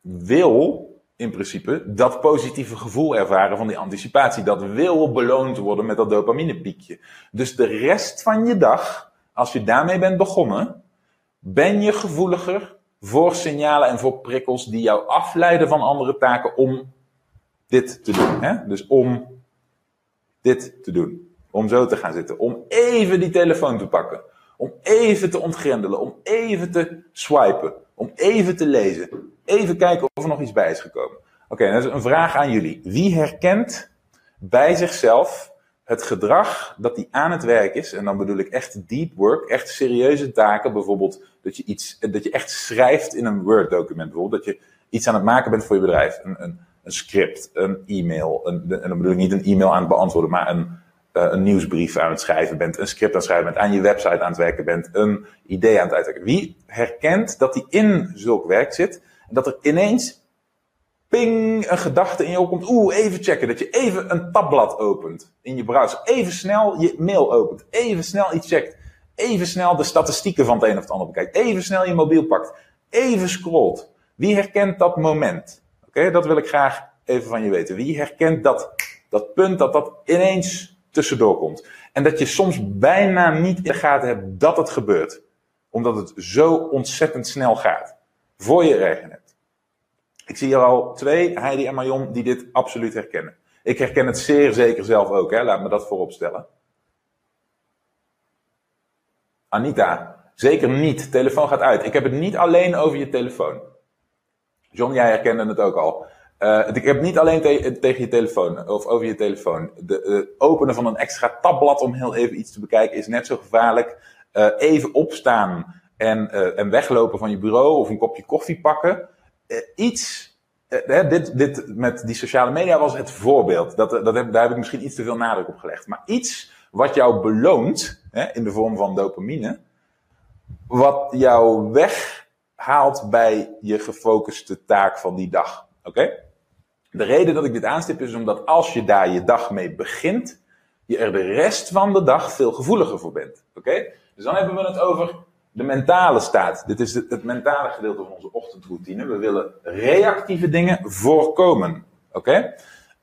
A: wil in principe dat positieve gevoel ervaren van die anticipatie. Dat wil beloond worden met dat dopaminepiekje. Dus de rest van je dag, als je daarmee bent begonnen, ben je gevoeliger voor signalen en voor prikkels die jou afleiden van andere taken om dit te doen. Hè? Dus om dit te doen. Om zo te gaan zitten. Om even die telefoon te pakken. Om even te ontgrendelen, om even te swipen, om even te lezen. Even kijken of er nog iets bij is gekomen. Oké, okay, dat is een vraag aan jullie. Wie herkent bij zichzelf het gedrag dat hij aan het werk is, en dan bedoel ik echt deep work, echt serieuze taken, bijvoorbeeld dat je, iets, dat je echt schrijft in een Word-document, bijvoorbeeld dat je iets aan het maken bent voor je bedrijf, een, een, een script, een e-mail, en dan bedoel ik niet een e-mail aan het beantwoorden, maar een, een nieuwsbrief aan het schrijven bent, een script aan het schrijven bent, aan je website aan het werken bent, een idee aan het uitwerken. Wie herkent dat hij in zulk werk zit en dat er ineens ping, een gedachte in je opkomt. Oeh, even checken. Dat je even een tabblad opent in je browser. Even snel je mail opent. Even snel iets checkt. Even snel de statistieken van het een of het ander bekijkt. Even snel je mobiel pakt. Even scrolt. Wie herkent dat moment? Oké, dat wil ik graag even van je weten. Wie herkent dat, dat punt dat dat ineens tussendoor komt? En dat je soms bijna niet in de gaten hebt dat het gebeurt. Omdat het zo ontzettend snel gaat. Voor je regen hebt. Ik zie er al twee, Heidi en Marion, die dit absoluut herkennen. Ik herken het zeer zeker zelf ook, hè? laat me dat voorop stellen. Anita, zeker niet. Telefoon gaat uit. Ik heb het niet alleen over je telefoon. John, jij herkende het ook al. Uh, ik heb het niet alleen te tegen je telefoon of over je telefoon. De uh, openen van een extra tabblad om heel even iets te bekijken is net zo gevaarlijk. Uh, even opstaan en, en weglopen van je bureau of een kopje koffie pakken. iets, dit, dit met die sociale media was het voorbeeld. Dat, dat heb, daar heb ik misschien iets te veel nadruk op gelegd. Maar iets wat jou beloont, in de vorm van dopamine, wat jou weghaalt bij je gefocuste taak van die dag. Oké? De reden dat ik dit aanstip is omdat als je daar je dag mee begint, je er de rest van de dag veel gevoeliger voor bent. Oké? Dus dan hebben we het over de mentale staat. Dit is het, mentale gedeelte van onze ochtendroutine. We willen reactieve dingen voorkomen. Oké?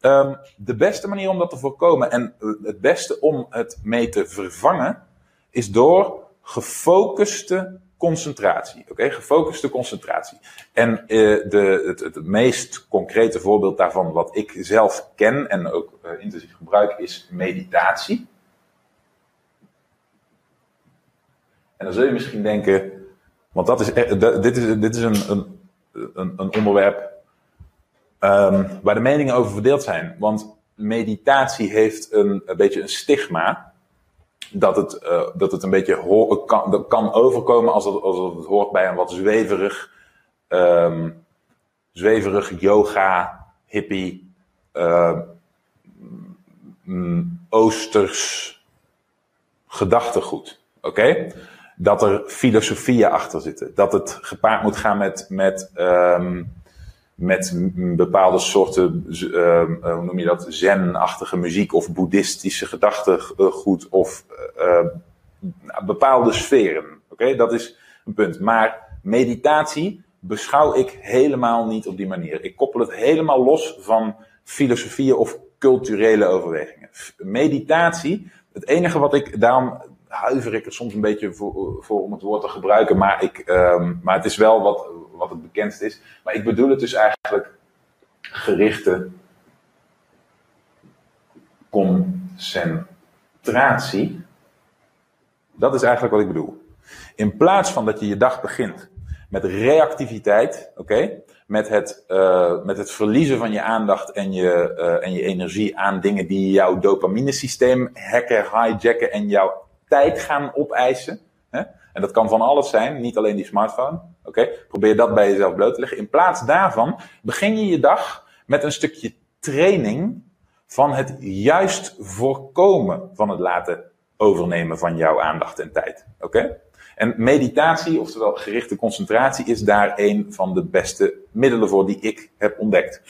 A: Um, de beste manier om dat te voorkomen en het beste om het mee te vervangen is door gefocuste concentratie. Oké, gefocuste concentratie. En uh, de, het, het, meest concrete voorbeeld daarvan, wat ik zelf ken en ook uh, intensief gebruik, is meditatie. En dan zul je misschien denken, want dat is, dit is, dit is een, een, een, onderwerp um, waar de meningen over verdeeld zijn. Want meditatie heeft een, een beetje een stigma. Dat het, uh, dat het een beetje kan, kan overkomen als het, als het hoort bij een wat zweverig, um, zweverig yoga, hippie, uh, oosters gedachtegoed. Oké? Dat er filosofieën achter zitten. Dat het gepaard moet gaan met, met um, met bepaalde soorten, uh, hoe noem je dat, zen-achtige muziek of boeddhistische gedachtegoed of uh, bepaalde sferen. Oké, dat is een punt. Maar meditatie beschouw ik helemaal niet op die manier. Ik koppel het helemaal los van filosofieën of culturele overwegingen. Meditatie, het enige wat ik, daarom huiver ik er soms een beetje voor, om het woord te gebruiken, maar, ik, um, maar het is wel wat, wat het bekendst is. Maar ik bedoel het dus eigenlijk gerichte concentratie. Dat is eigenlijk wat ik bedoel. In plaats van dat je je dag begint met reactiviteit, oké, met, het, uh, met het verliezen van je aandacht en je, uh, en je energie aan dingen die jouw dopaminesysteem hacken, hijacken en jouw tijd gaan opeisen. Hè? En dat kan van alles zijn, niet alleen die smartphone. Oké, probeer dat bij jezelf bloot te leggen. In plaats daarvan begin je je dag met een stukje training van het juist voorkomen van het laten overnemen van jouw aandacht en tijd. Oké? En meditatie, oftewel gerichte concentratie, is daar een van de beste middelen voor die ik heb ontdekt.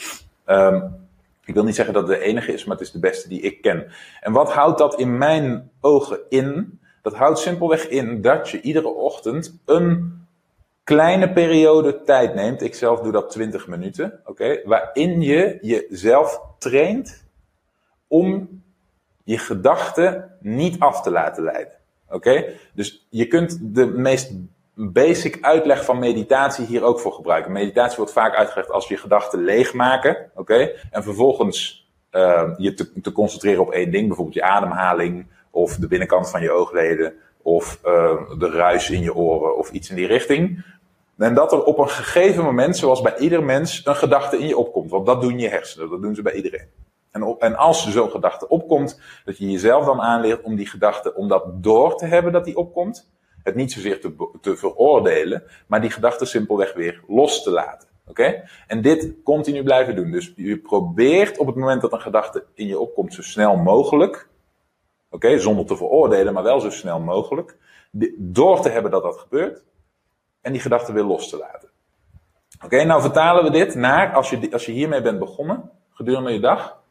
A: Um, ik wil niet zeggen dat het de enige is, maar het is de beste die ik ken. En wat houdt dat in mijn ogen in? Dat houdt simpelweg in dat je iedere ochtend een kleine periode tijd neemt. Ik zelf doe dat 20 minuten, oké? waarin je jezelf traint om je gedachten niet af te laten leiden. Oké? Dus je kunt de meest basic uitleg van meditatie hier ook voor gebruiken. Meditatie wordt vaak uitgelegd als je gedachten leegmaken, oké? En vervolgens uh, je te, concentreren op één ding, bijvoorbeeld je ademhaling, of de binnenkant van je oogleden, of uh, de ruis in je oren, of iets in die richting. En dat er op een gegeven moment, zoals bij ieder mens, een gedachte in je opkomt. Want dat doen je hersenen, dat doen ze bij iedereen. En, op, en als er zo'n gedachte opkomt, dat je jezelf dan aanleert om die gedachte, om dat door te hebben dat die opkomt. Het niet zozeer te, te veroordelen, maar die gedachte simpelweg weer los te laten. Oké? En dit continu blijven doen. Dus je probeert op het moment dat een gedachte in je opkomt, zo snel mogelijk. Oké, zonder te veroordelen, maar wel zo snel mogelijk. Door te hebben dat dat gebeurt. En die gedachte weer los te laten. Oké, nou vertalen we dit naar, als je, als je hiermee bent begonnen, gedurende je dag.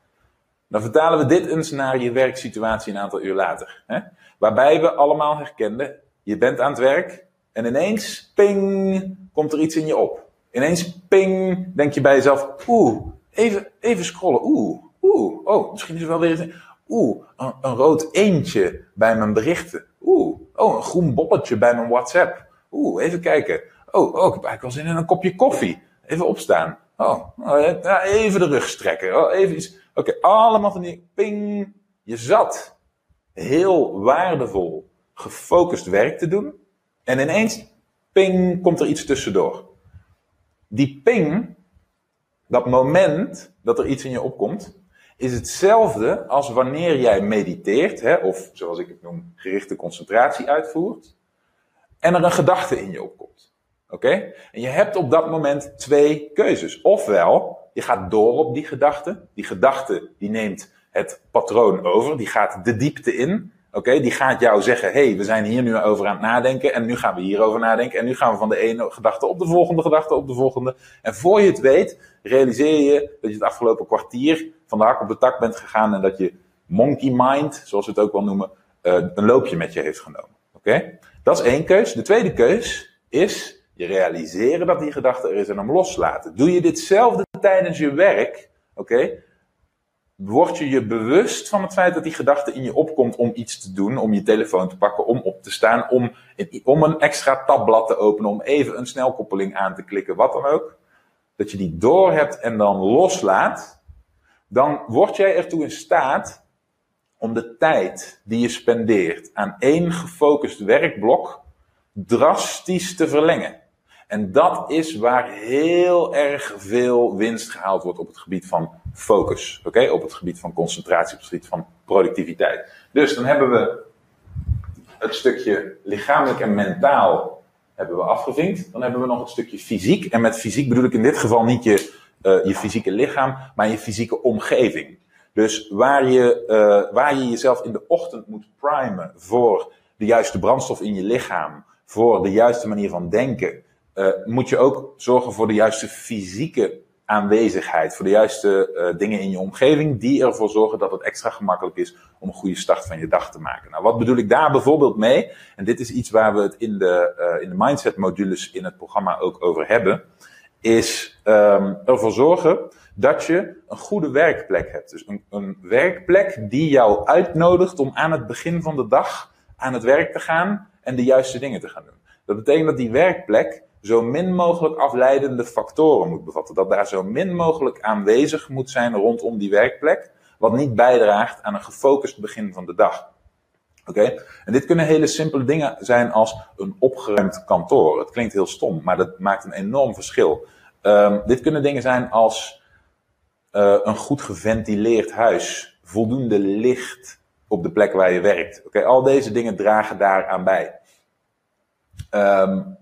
A: Dan vertalen we dit eens naar je werksituatie een aantal uur later. Hè? Waarbij we allemaal herkenden, je bent aan het werk en ineens, ping, komt er iets in je op. Ineens, ping, denk je bij jezelf, oeh, even, even scrollen, oeh, oeh, oh, misschien is er wel weer oeh, een, rood eentje bij mijn berichten. Oeh, oh, een groen bolletje bij mijn WhatsApp. Oeh, even kijken. Oh, oh ik heb eigenlijk wel zin in een kopje koffie. Even opstaan. Oh, oh even de rug strekken. Oh, even iets. Oké, allemaal van die ping. Je zat heel waardevol, gefocust werk te doen. En ineens, ping, komt er iets tussendoor. Die ping, dat moment dat er iets in je opkomt, is hetzelfde als wanneer jij mediteert, hè, of zoals ik het noem, gerichte concentratie uitvoert, en er een gedachte in je opkomt. Oké? En je hebt op dat moment twee keuzes. Ofwel, je gaat door op die gedachte. Die gedachte die neemt het patroon over, die gaat de diepte in. Oké, die gaat jou zeggen: hey, we zijn hier nu over aan het nadenken. En nu gaan we hierover nadenken. En nu gaan we van de ene gedachte op de volgende gedachte op de volgende. En voor je het weet, realiseer je dat je het afgelopen kwartier van de hak op de tak bent gegaan. En dat je monkey mind, zoals we het ook wel noemen, uh, een loopje met je heeft genomen. Oké, dat is één keus. De tweede keus is je realiseren dat die gedachte er is en hem loslaten. Doe je ditzelfde tijdens je werk, oké, word je je bewust van het feit dat die gedachte in je opkomt om iets te doen, om je telefoon te pakken, om op te staan, om, om een extra tabblad te openen, om even een snelkoppeling aan te klikken, wat dan ook. Dat je die doorhebt en dan loslaat, dan word jij ertoe in staat om de tijd die je spendeert aan één gefocust werkblok drastisch te verlengen. En dat is waar heel erg veel winst gehaald wordt op het gebied van focus. Oké, op het gebied van concentratie, op het gebied van productiviteit. Dus dan hebben we het stukje lichamelijk en mentaal hebben we afgevinkt. Dan hebben we nog het stukje fysiek. En met fysiek bedoel ik in dit geval niet je, uh, je fysieke lichaam, maar je fysieke omgeving. Dus waar je, uh, waar je jezelf in de ochtend moet primen voor de juiste brandstof in je lichaam, voor de juiste manier van denken, uh, moet je ook zorgen voor de juiste fysieke aanwezigheid, voor de juiste uh, dingen in je omgeving, die ervoor zorgen dat het extra gemakkelijk is om een goede start van je dag te maken. Nou, wat bedoel ik daar bijvoorbeeld mee? En dit is iets waar we het in de, uh, in de mindset modules in het programma ook over hebben, is um, ervoor zorgen dat je een goede werkplek hebt. Dus een, een werkplek die jou uitnodigt om aan het begin van de dag aan het werk te gaan en de juiste dingen te gaan doen. Dat betekent dat die werkplek zo min mogelijk afleidende factoren moet bevatten. Dat daar zo min mogelijk aanwezig moet zijn rondom die werkplek, wat niet bijdraagt aan een gefocust begin van de dag. Oké? En dit kunnen hele simpele dingen zijn als een opgeruimd kantoor. Het klinkt heel stom, maar dat maakt een enorm verschil. Um, dit kunnen dingen zijn als uh, een goed geventileerd huis, voldoende licht op de plek waar je werkt. Oké, al deze dingen dragen daaraan bij. Um,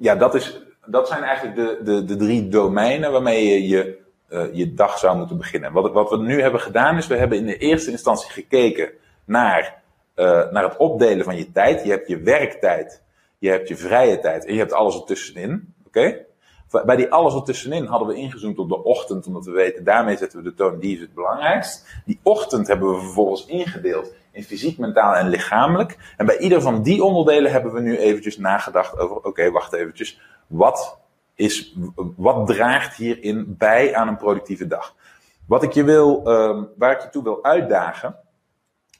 A: ja, dat, is, dat zijn eigenlijk de, de, de drie domeinen waarmee je je, uh, je dag zou moeten beginnen. Wat, wat we nu hebben gedaan is, we hebben in de eerste instantie gekeken naar, uh, naar het opdelen van je tijd. Je hebt je werktijd, je hebt je vrije tijd en je hebt alles ertussenin. Oké? Bij die alles ertussenin hadden we ingezoomd op de ochtend, omdat we weten, daarmee zetten we de toon, die is het belangrijkst. Die ochtend hebben we vervolgens ingedeeld in fysiek, mentaal en lichamelijk. En bij ieder van die onderdelen hebben we nu eventjes nagedacht over, oké, wacht eventjes, wat, is, wat draagt hierin bij aan een productieve dag? Wat ik je wil, uh, waar ik je toe wil uitdagen,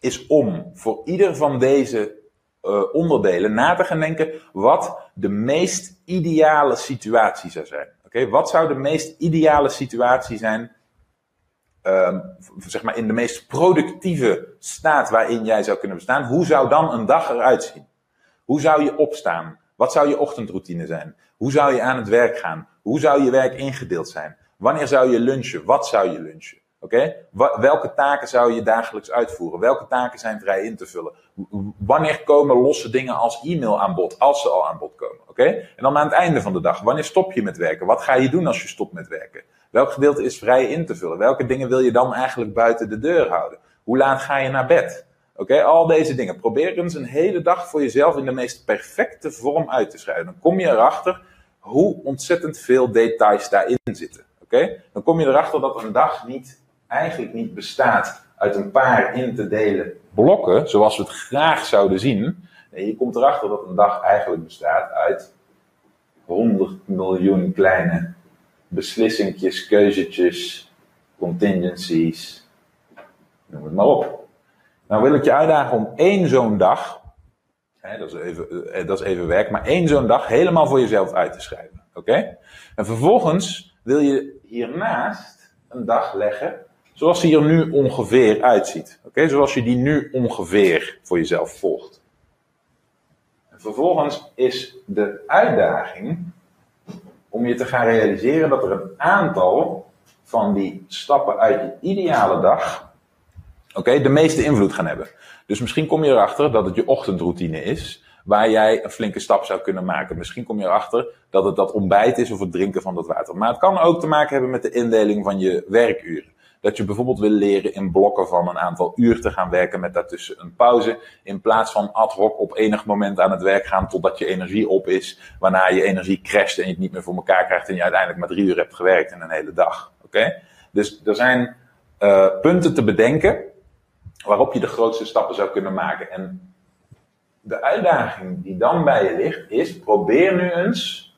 A: is om voor ieder van deze uh, onderdelen na te gaan denken wat de meest ideale situatie zou zijn. Oké, wat zou de meest ideale situatie zijn um, zeg maar in de meest productieve staat waarin jij zou kunnen bestaan, hoe zou dan een dag eruit zien? Hoe zou je opstaan? Wat zou je ochtendroutine zijn? Hoe zou je aan het werk gaan? Hoe zou je werk ingedeeld zijn? Wanneer zou je lunchen? Wat zou je lunchen? Oké? Welke taken zou je dagelijks uitvoeren? Welke taken zijn vrij in te vullen? Wanneer komen losse dingen als e-mail aan bod, als ze al aan bod komen? Oké? En dan aan het einde van de dag, wanneer stop je met werken? Wat ga je doen als je stopt met werken? Welk gedeelte is vrij in te vullen? Welke dingen wil je dan eigenlijk buiten de deur houden? Hoe laat ga je naar bed? Oké, al deze dingen. Probeer eens een hele dag voor jezelf in de meest perfecte vorm uit te schrijven. Dan kom je erachter hoe ontzettend veel details daarin zitten. Oké, dan kom je erachter dat een dag niet, eigenlijk niet bestaat uit een paar in te delen blokken, zoals we het graag zouden zien. Nee, je komt erachter dat een dag eigenlijk bestaat uit 100 miljoen kleine beslissingjes, keuzetjes, contingencies, noem het maar op. Nou wil ik je uitdagen om één zo'n dag, hè, dat, is even, eh, dat is even werk, maar één zo'n dag helemaal voor jezelf uit te schrijven. Oké? En vervolgens wil je hiernaast een dag leggen zoals die er nu ongeveer uitziet. Oké? Zoals je die nu ongeveer voor jezelf volgt. En vervolgens is de uitdaging om je te gaan realiseren dat er een aantal van die stappen uit je ideale dag oké, de meeste invloed gaan hebben. Dus misschien kom je erachter dat het je ochtendroutine is, waar jij een flinke stap zou kunnen maken. Misschien kom je erachter dat het dat ontbijt is of het drinken van dat water. Maar het kan ook te maken hebben met de indeling van je werkuren. Dat je bijvoorbeeld wil leren in blokken van een aantal uur te gaan werken met daartussen een pauze. In plaats van ad hoc op enig moment aan het werk gaan totdat je energie op is. Waarna je energie crasht en je het niet meer voor elkaar krijgt en je uiteindelijk maar drie uur hebt gewerkt in een hele dag. Oké? Dus er zijn uh, punten te bedenken waarop je de grootste stappen zou kunnen maken. En de uitdaging die dan bij je ligt is, probeer nu eens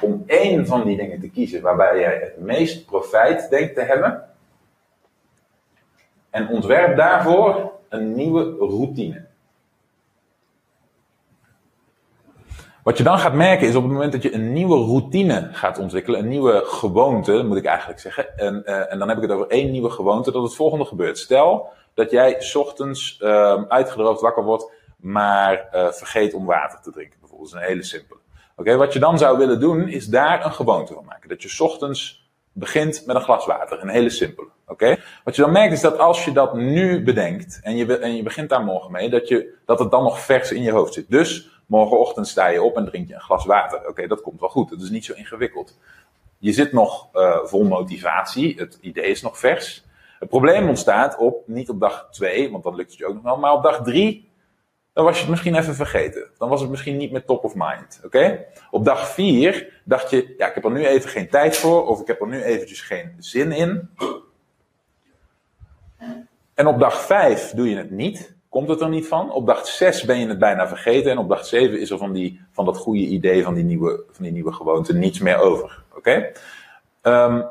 A: om één van die dingen te kiezen waarbij jij het meest profijt denkt te hebben. En ontwerp daarvoor een nieuwe routine. Wat je dan gaat merken is op het moment dat je een nieuwe routine gaat ontwikkelen, een nieuwe gewoonte, moet ik eigenlijk zeggen. En, uh, en dan heb ik het over één nieuwe gewoonte, dat het volgende gebeurt. Stel dat jij ochtends uh, uitgedroogd wakker wordt, maar uh, vergeet om water te drinken. Bijvoorbeeld, dat is een hele simpele. Oké, wat je dan zou willen doen, is daar een gewoonte van maken. Dat je ochtends begint met een glas water. Een hele simpele. Oké? Wat je dan merkt is dat als je dat nu bedenkt en je, en je begint daar morgen mee, dat, je, dat het dan nog vers in je hoofd zit. Dus morgenochtend sta je op en drink je een glas water. Oké, dat komt wel goed. Dat is niet zo ingewikkeld. Je zit nog uh, vol motivatie. Het idee is nog vers. Het probleem ontstaat op, niet op dag 2, want dan lukt het je ook nog wel, maar op dag 3, dan was je het misschien even vergeten. Dan was het misschien niet meer top of mind. Oké? Op dag 4 dacht je, ja, ik heb er nu even geen tijd voor, of ik heb er nu eventjes geen zin in. En op dag 5 doe je het niet, komt het er niet van. Op dag 6 ben je het bijna vergeten, en op dag 7 is er van, die, van dat goede idee, van die nieuwe, van die nieuwe gewoonte, niets meer over. Oké? Um,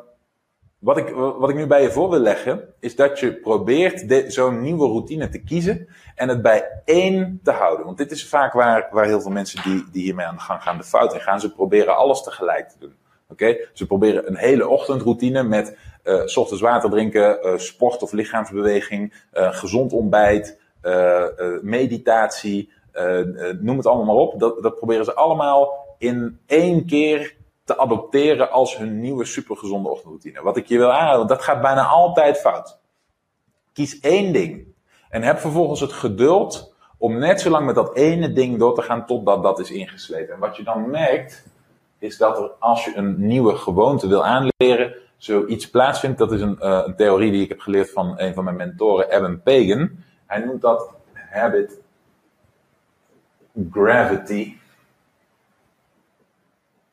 A: wat ik, wat ik nu bij je voor wil leggen, is dat je probeert zo'n nieuwe routine te kiezen en het bij één te houden. Want dit is vaak waar, waar heel veel mensen die, die hiermee aan de gang gaan de fout in gaan. Ze proberen alles tegelijk te doen. Oké? Ze proberen een hele ochtendroutine met uh, s ochtends water drinken, uh, sport of lichaamsbeweging, uh, gezond ontbijt, meditatie, noem het allemaal maar op. Dat, dat proberen ze allemaal in één keer te adopteren als hun nieuwe supergezonde ochtendroutine. Wat ik je wil aanraden, dat gaat bijna altijd fout. Kies één ding en heb vervolgens het geduld om net zo lang met dat ene ding door te gaan totdat dat is ingeslepen. En wat je dan merkt, is dat er als je een nieuwe gewoonte wil aanleren, zoiets plaatsvindt. Dat is een, uh, een theorie die ik heb geleerd van een van mijn mentoren, Evan Pagan. Hij noemt dat habit gravity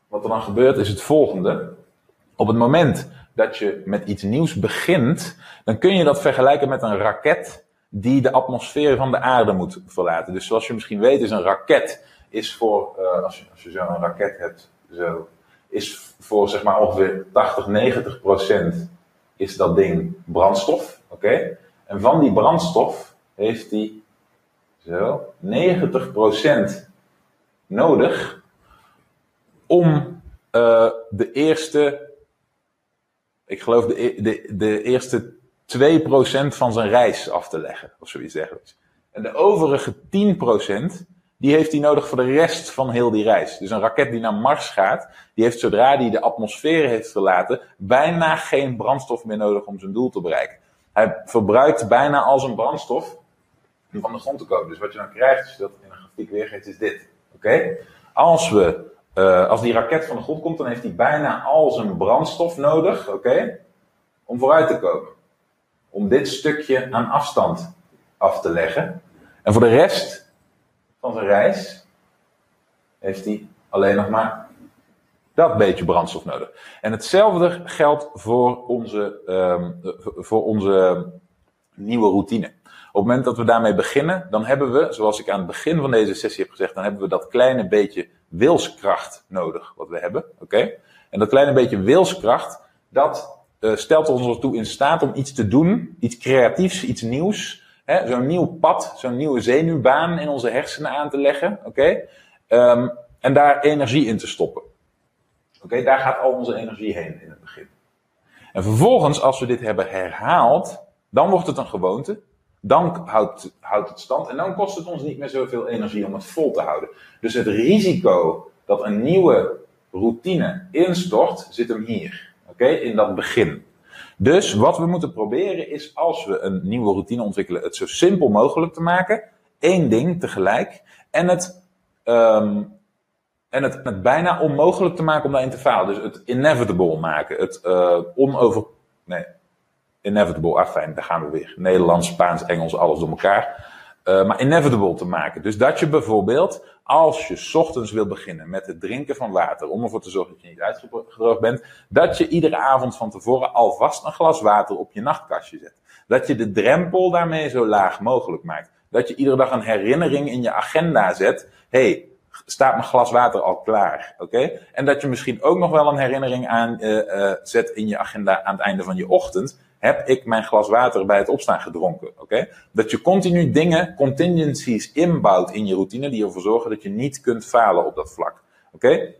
A: wat er dan gebeurt is het volgende. Op het moment dat je met iets nieuws begint, dan kun je dat vergelijken met een raket die de atmosfeer van de aarde moet verlaten. Dus zoals je misschien weet is een raket, is voor, uh, als je, als je zo'n raket hebt, zo, is voor zeg maar ongeveer 80, 90 procent is dat ding brandstof. Oké? En van die brandstof heeft die zo 90 procent nodig om uh, de eerste, ik geloof de, e-, de, de eerste 2% van zijn reis af te leggen, of zoiets dergelijks. En de overige 10% die heeft hij nodig voor de rest van heel die reis. Dus een raket die naar Mars gaat, die heeft zodra die de atmosfeer heeft verlaten, bijna geen brandstof meer nodig om zijn doel te bereiken. Hij verbruikt bijna al zijn brandstof om van de grond te komen. Dus wat je dan krijgt, als je dat in een grafiek weergeeft, is dit. Oké? Als, we, uh, als die raket van de grond komt, dan heeft hij bijna al zijn brandstof nodig, oké? Om vooruit te komen. Om dit stukje aan afstand af te leggen. En voor de rest van zijn reis heeft hij alleen nog maar dat beetje brandstof nodig. En hetzelfde geldt voor onze, um, voor onze nieuwe routine. Op het moment dat we daarmee beginnen, dan hebben we, zoals ik aan het begin van deze sessie heb gezegd, dan hebben we dat kleine beetje wilskracht nodig, wat we hebben. Oké? En dat kleine beetje wilskracht, dat uh, stelt ons ertoe in staat om iets te doen, iets creatiefs, iets nieuws. Zo'n nieuw pad, zo'n nieuwe zenuwbaan in onze hersenen aan te leggen. Oké? Um, en daar energie in te stoppen. Oké, daar gaat al onze energie heen in het begin. En vervolgens, als we dit hebben herhaald, dan wordt het een gewoonte. Dan houdt, houdt het stand en dan kost het ons niet meer zoveel energie om het vol te houden. Dus het risico dat een nieuwe routine instort, zit hem hier. Oké, in dat begin. Dus wat we moeten proberen is, als we een nieuwe routine ontwikkelen, het zo simpel mogelijk te maken. Één ding tegelijk. En het, um, en het, bijna onmogelijk te maken om daarin te falen. Dus het inevitable maken. Het uh, onover... Nee, inevitable, afijn, daar gaan we weer. Nederlands, Spaans, Engels, alles door elkaar. Uh, maar inevitable te maken. Dus dat je bijvoorbeeld, als je ochtends wil beginnen met het drinken van water, om ervoor te zorgen dat je niet uitgedroogd bent, dat je iedere avond van tevoren alvast een glas water op je nachtkastje zet. Dat je de drempel daarmee zo laag mogelijk maakt. Dat je iedere dag een herinnering in je agenda zet. hey, staat mijn glas water al klaar. Oké? En dat je misschien ook nog wel een herinnering aan uh, uh, zet in je agenda aan het einde van je ochtend heb ik mijn glas water bij het opstaan gedronken. Oké? Dat je continu dingen, contingencies inbouwt in je routine die ervoor zorgen dat je niet kunt falen op dat vlak. Oké?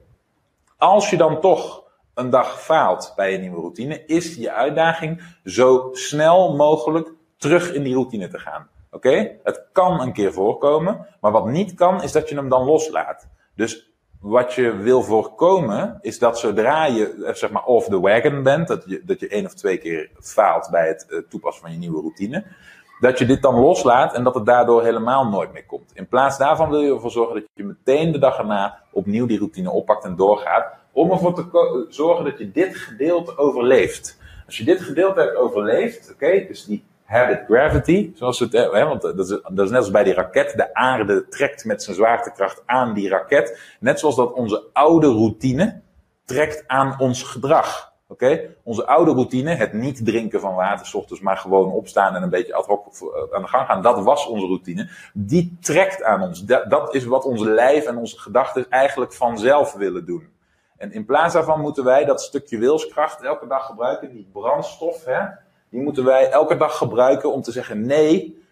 A: Als je dan toch een dag faalt bij een nieuwe routine, is je uitdaging zo snel mogelijk terug in die routine te gaan. Oké? Het kan een keer voorkomen, maar wat niet kan, is dat je hem dan loslaat. Dus wat je wil voorkomen, is dat zodra je eh, zeg maar off the wagon bent, dat je, dat je één of twee keer faalt bij het uh, toepassen van je nieuwe routine, dat je dit dan loslaat en dat het daardoor helemaal nooit meer komt. In plaats daarvan wil je ervoor zorgen dat je meteen de dag erna opnieuw die routine oppakt en doorgaat, om ervoor te zorgen dat je dit gedeelte overleeft. Als je dit gedeelte hebt overleefd, oké, dus die habit gravity, zoals het, hè, want dat is, dat is net als bij die raket. De aarde trekt met zijn zwaartekracht aan die raket. Net zoals dat onze oude routine trekt aan ons gedrag. Oké? Onze oude routine, het niet drinken van water, s ochtends maar gewoon opstaan en een beetje ad hoc eh, aan de gang gaan, dat was onze routine. Die trekt aan ons. Dat, dat is wat onze lijf en onze gedachten eigenlijk vanzelf willen doen. En in plaats daarvan moeten wij dat stukje wilskracht elke dag gebruiken, die brandstof, hè, die moeten wij elke dag gebruiken om te zeggen: nee,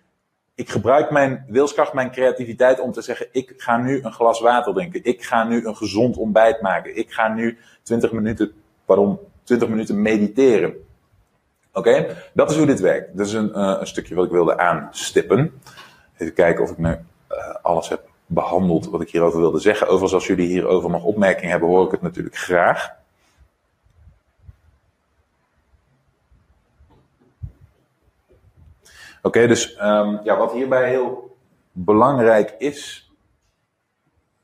A: ik gebruik mijn wilskracht, mijn creativiteit om te zeggen: ik ga nu een glas water drinken. Ik ga nu een gezond ontbijt maken. Ik ga nu 20 minuten, pardon, 20 minuten mediteren. Oké, dat is hoe dit werkt. Dat is een, uh, een, stukje wat ik wilde aanstippen. Even kijken of ik nu uh, alles heb behandeld wat ik hierover wilde zeggen. Overigens, als jullie hierover nog opmerkingen hebben, hoor ik het natuurlijk graag. Oké, dus um, ja, wat hierbij heel belangrijk is.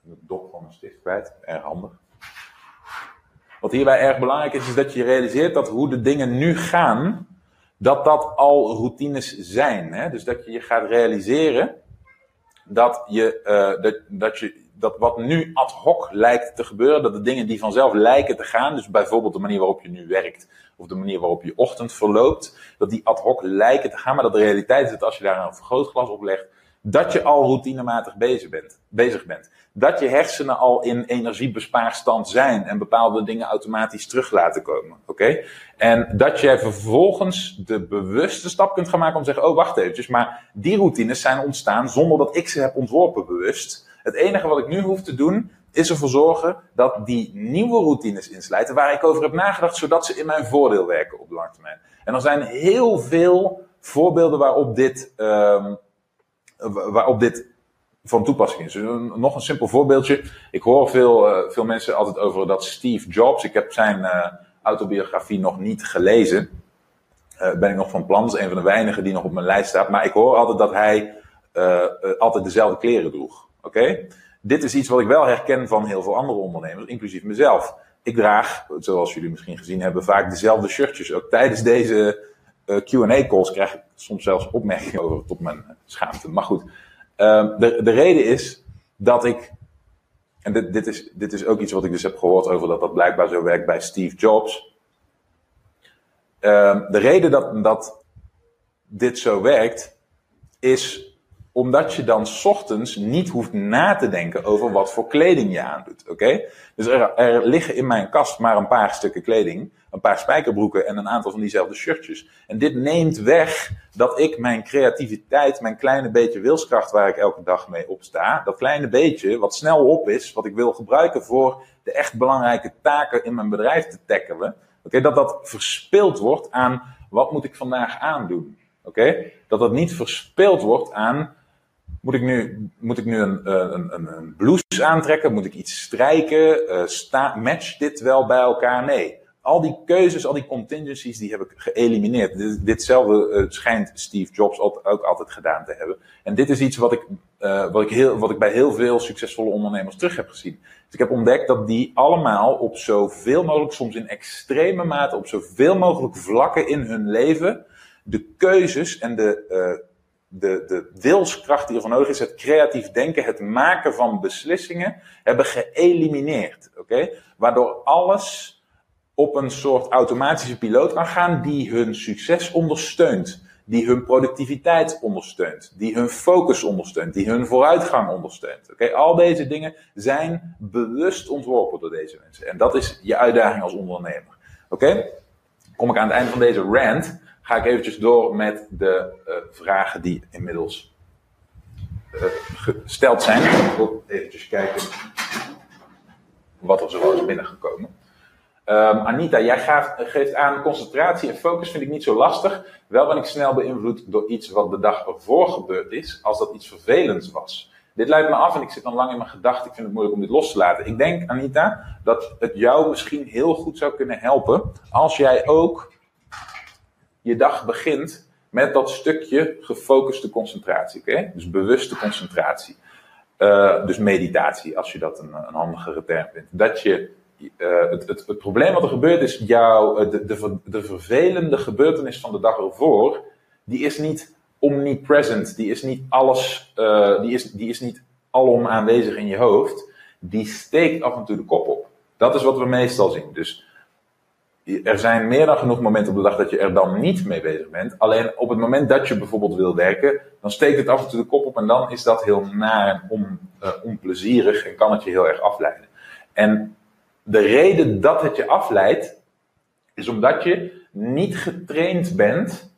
A: De dop van een stift kwijt, erg handig. Wat hierbij erg belangrijk is, is dat je realiseert dat hoe de dingen nu gaan, dat dat al routines zijn. Hè? Dus dat je je gaat realiseren dat, je, uh, dat, dat, je, dat wat nu ad hoc lijkt te gebeuren, dat de dingen die vanzelf lijken te gaan, dus bijvoorbeeld de manier waarop je nu werkt, of de manier waarop je ochtend verloopt, dat die ad hoc lijken te gaan, maar dat de realiteit is dat als je daar een vergrootglas op legt, dat je al routinematig bezig bent, bezig bent. Dat je hersenen al in energiebespaarstand zijn en bepaalde dingen automatisch terug laten komen. Oké? En dat je vervolgens de bewuste stap kunt gaan maken om te zeggen, oh wacht eventjes, maar die routines zijn ontstaan zonder dat ik ze heb ontworpen bewust. Het enige wat ik nu hoef te doen, is ervoor zorgen dat die nieuwe routines insluiten waar ik over heb nagedacht, zodat ze in mijn voordeel werken op de lange termijn. En er zijn heel veel voorbeelden waarop dit, um, waarop dit van toepassing is. Dus nog een simpel voorbeeldje. Ik hoor veel, uh, veel mensen altijd over dat Steve Jobs. Ik heb zijn uh, autobiografie nog niet gelezen. Uh, ben ik nog van plan. Is een van de weinigen die nog op mijn lijst staat. Maar ik hoor altijd dat hij altijd dezelfde kleren droeg. Oké? Dit is iets wat ik wel herken van heel veel andere ondernemers, inclusief mezelf. Ik draag, zoals jullie misschien gezien hebben, vaak dezelfde shirtjes. Ook tijdens deze QA-calls krijg ik soms zelfs opmerkingen over tot mijn schaamte. Maar goed. Um, de, de reden is dat ik, en dit, dit, is, dit is ook iets wat ik dus heb gehoord over dat dat blijkbaar zo werkt bij Steve Jobs. Um, de reden dat, dat dit zo werkt, is omdat je dan ochtends niet hoeft na te denken over wat voor kleding je aandoet. Oké? Dus er, er, liggen in mijn kast maar een paar stukken kleding, een paar spijkerbroeken en een aantal van diezelfde shirtjes. En dit neemt weg dat ik mijn creativiteit, mijn kleine beetje wilskracht waar ik elke dag mee opsta, dat kleine beetje wat snel op is, wat ik wil gebruiken voor de echt belangrijke taken in mijn bedrijf te tackelen. Oké, dat dat verspild wordt aan wat moet ik vandaag aandoen. Oké? Dat dat niet verspild wordt aan moet ik nu, moet ik nu een, een, een, een blouse aantrekken? Moet ik iets strijken? Uh, sta, match dit wel bij elkaar? Nee. Al die keuzes, al die contingencies, die heb ik geëlimineerd. Dit, ditzelfde uh, schijnt Steve Jobs ook altijd gedaan te hebben. En dit is iets wat ik, wat, ik heel, wat ik bij heel veel succesvolle ondernemers terug heb gezien. Dus ik heb ontdekt dat die allemaal op zoveel mogelijk, soms in extreme mate, op zoveel mogelijk vlakken in hun leven, de keuzes en de de, de wilskracht die er voor nodig is, het creatief denken, het maken van beslissingen, hebben geëlimineerd. Oké? Waardoor alles op een soort automatische piloot kan gaan die hun succes ondersteunt. Die hun productiviteit ondersteunt. Die hun focus ondersteunt. Die hun vooruitgang ondersteunt. Oké, Al deze dingen zijn bewust ontworpen door deze mensen. En dat is je uitdaging als ondernemer. Oké? Kom ik aan het eind van deze rant ga ik eventjes door met de uh, vragen die inmiddels uh, gesteld zijn. Ik wil eventjes kijken wat er zoal is binnengekomen. Um, Anita, jij geeft aan concentratie en focus vind ik niet zo lastig. Wel ben ik snel beïnvloed door iets wat de dag ervoor gebeurd is, als dat iets vervelends was. Dit leidt me af en ik zit dan lang in mijn gedachten. Ik vind het moeilijk om dit los te laten. Ik denk, Anita, dat het jou misschien heel goed zou kunnen helpen als jij ook je dag begint met dat stukje gefocuste concentratie. Oké? Dus bewuste concentratie. Uh, dus meditatie, als je dat een, een handigere term vindt. Dat je, uh, het, het, probleem wat er gebeurt is, jouw, eh, de, de, de vervelende gebeurtenis van de dag ervoor, die is niet omnipresent, die is niet alles, die, is, die is niet alom aanwezig in je hoofd. Die steekt af en toe de kop op. Dat is wat we meestal zien. Dus er zijn meer dan genoeg momenten op de dag dat je er dan niet mee bezig bent. Alleen op het moment dat je bijvoorbeeld wil werken, dan steekt het af en toe de kop op en dan is dat heel naar en on, uh, onplezierig en kan het je heel erg afleiden. En de reden dat het je afleidt, is omdat je niet getraind bent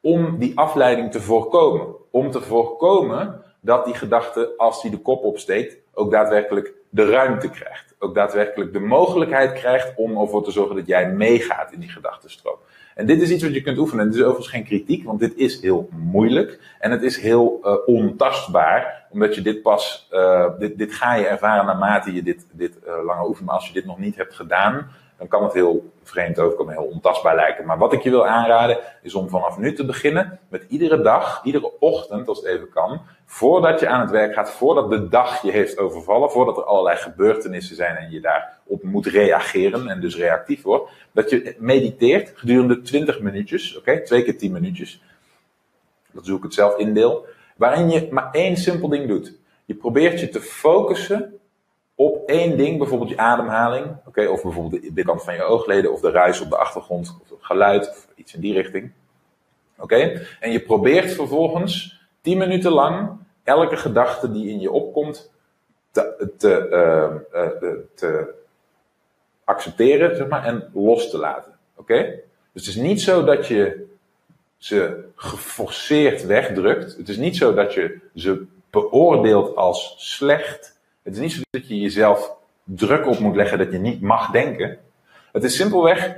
A: om die afleiding te voorkomen. Om te voorkomen dat die gedachte, als die de kop opsteekt, ook daadwerkelijk de ruimte krijgt. Ook daadwerkelijk de mogelijkheid krijgt om ervoor te zorgen dat jij meegaat in die gedachtenstroom. En dit is iets wat je kunt oefenen. dit is overigens geen kritiek, want dit is heel moeilijk. En het is heel uh, ontastbaar, omdat je dit pas, uh, dit, dit ga je ervaren naarmate je dit, dit uh, langer oefent. Maar als je dit nog niet hebt gedaan, dan kan het heel vreemd overkomen, heel ontastbaar lijken. Maar wat ik je wil aanraden, is om vanaf nu te beginnen met iedere dag, iedere ochtend, als het even kan, voordat je aan het werk gaat, voordat de dag je heeft overvallen, voordat er allerlei gebeurtenissen zijn en je daarop moet reageren en dus reactief wordt, dat je mediteert gedurende 20 minuutjes, oké, twee keer 10 minuutjes. Dat hoe ik het zelf indeel. Waarin je maar één simpel ding doet. Je probeert je te focussen op één ding, bijvoorbeeld je ademhaling, oké, of bijvoorbeeld de binnenkant van je oogleden, of de ruis op de achtergrond, of het geluid, of iets in die richting. Oké? En je probeert vervolgens 10 minuten lang elke gedachte die in je opkomt te, te, uh, uh, te accepteren, zeg maar, en los te laten. Oké? Dus het is niet zo dat je ze geforceerd wegdrukt. Het is niet zo dat je ze beoordeelt als slecht het is niet zo dat je jezelf druk op moet leggen dat je niet mag denken. Het is simpelweg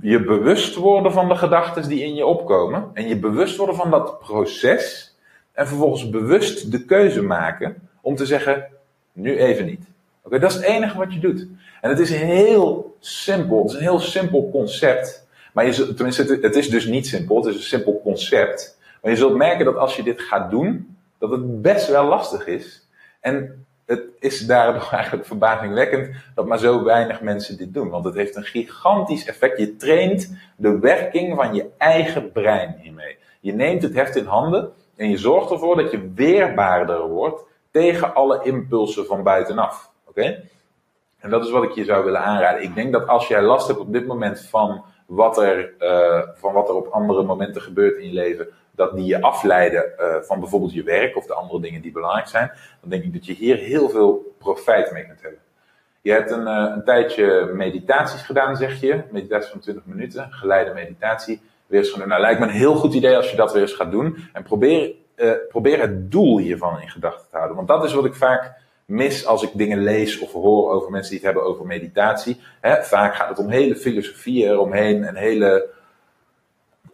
A: je bewust worden van de gedachten die in je opkomen. En je bewust worden van dat proces. En vervolgens bewust de keuze maken om te zeggen, nu even niet. Oké, dat is het enige wat je doet. En het is heel simpel. Het is een heel simpel concept. Maar je tenminste, het is dus niet simpel. Het is een simpel concept. Maar je zult merken dat als je dit gaat doen, dat het best wel lastig is. En het is daardoor *laughs* eigenlijk verbazingwekkend dat maar zo weinig mensen dit doen. Want het heeft een gigantisch effect. Je traint de werking van je eigen brein hiermee. Je neemt het heft in handen en je zorgt ervoor dat je weerbaarder wordt tegen alle impulsen van buitenaf. Oké? En dat is wat ik je zou willen aanraden. Ik denk dat als jij last hebt op dit moment van wat er, uh, van wat er op andere momenten gebeurt in je leven, dat die je afleiden uh, van bijvoorbeeld je werk of de andere dingen die belangrijk zijn, dan denk ik dat je hier heel veel profijt mee kunt hebben. Je hebt een, uh, een tijdje meditaties gedaan, zeg je. Meditatie van 20 minuten, geleide meditatie. Weer eens gaan doen. Nou, lijkt me een heel goed idee als je dat weer eens gaat doen. En probeer, uh, probeer het doel hiervan in gedachten te houden. Want dat is wat ik vaak mis als ik dingen lees of hoor over mensen die het hebben over meditatie. Vaak gaat het om hele filosofieën eromheen en hele,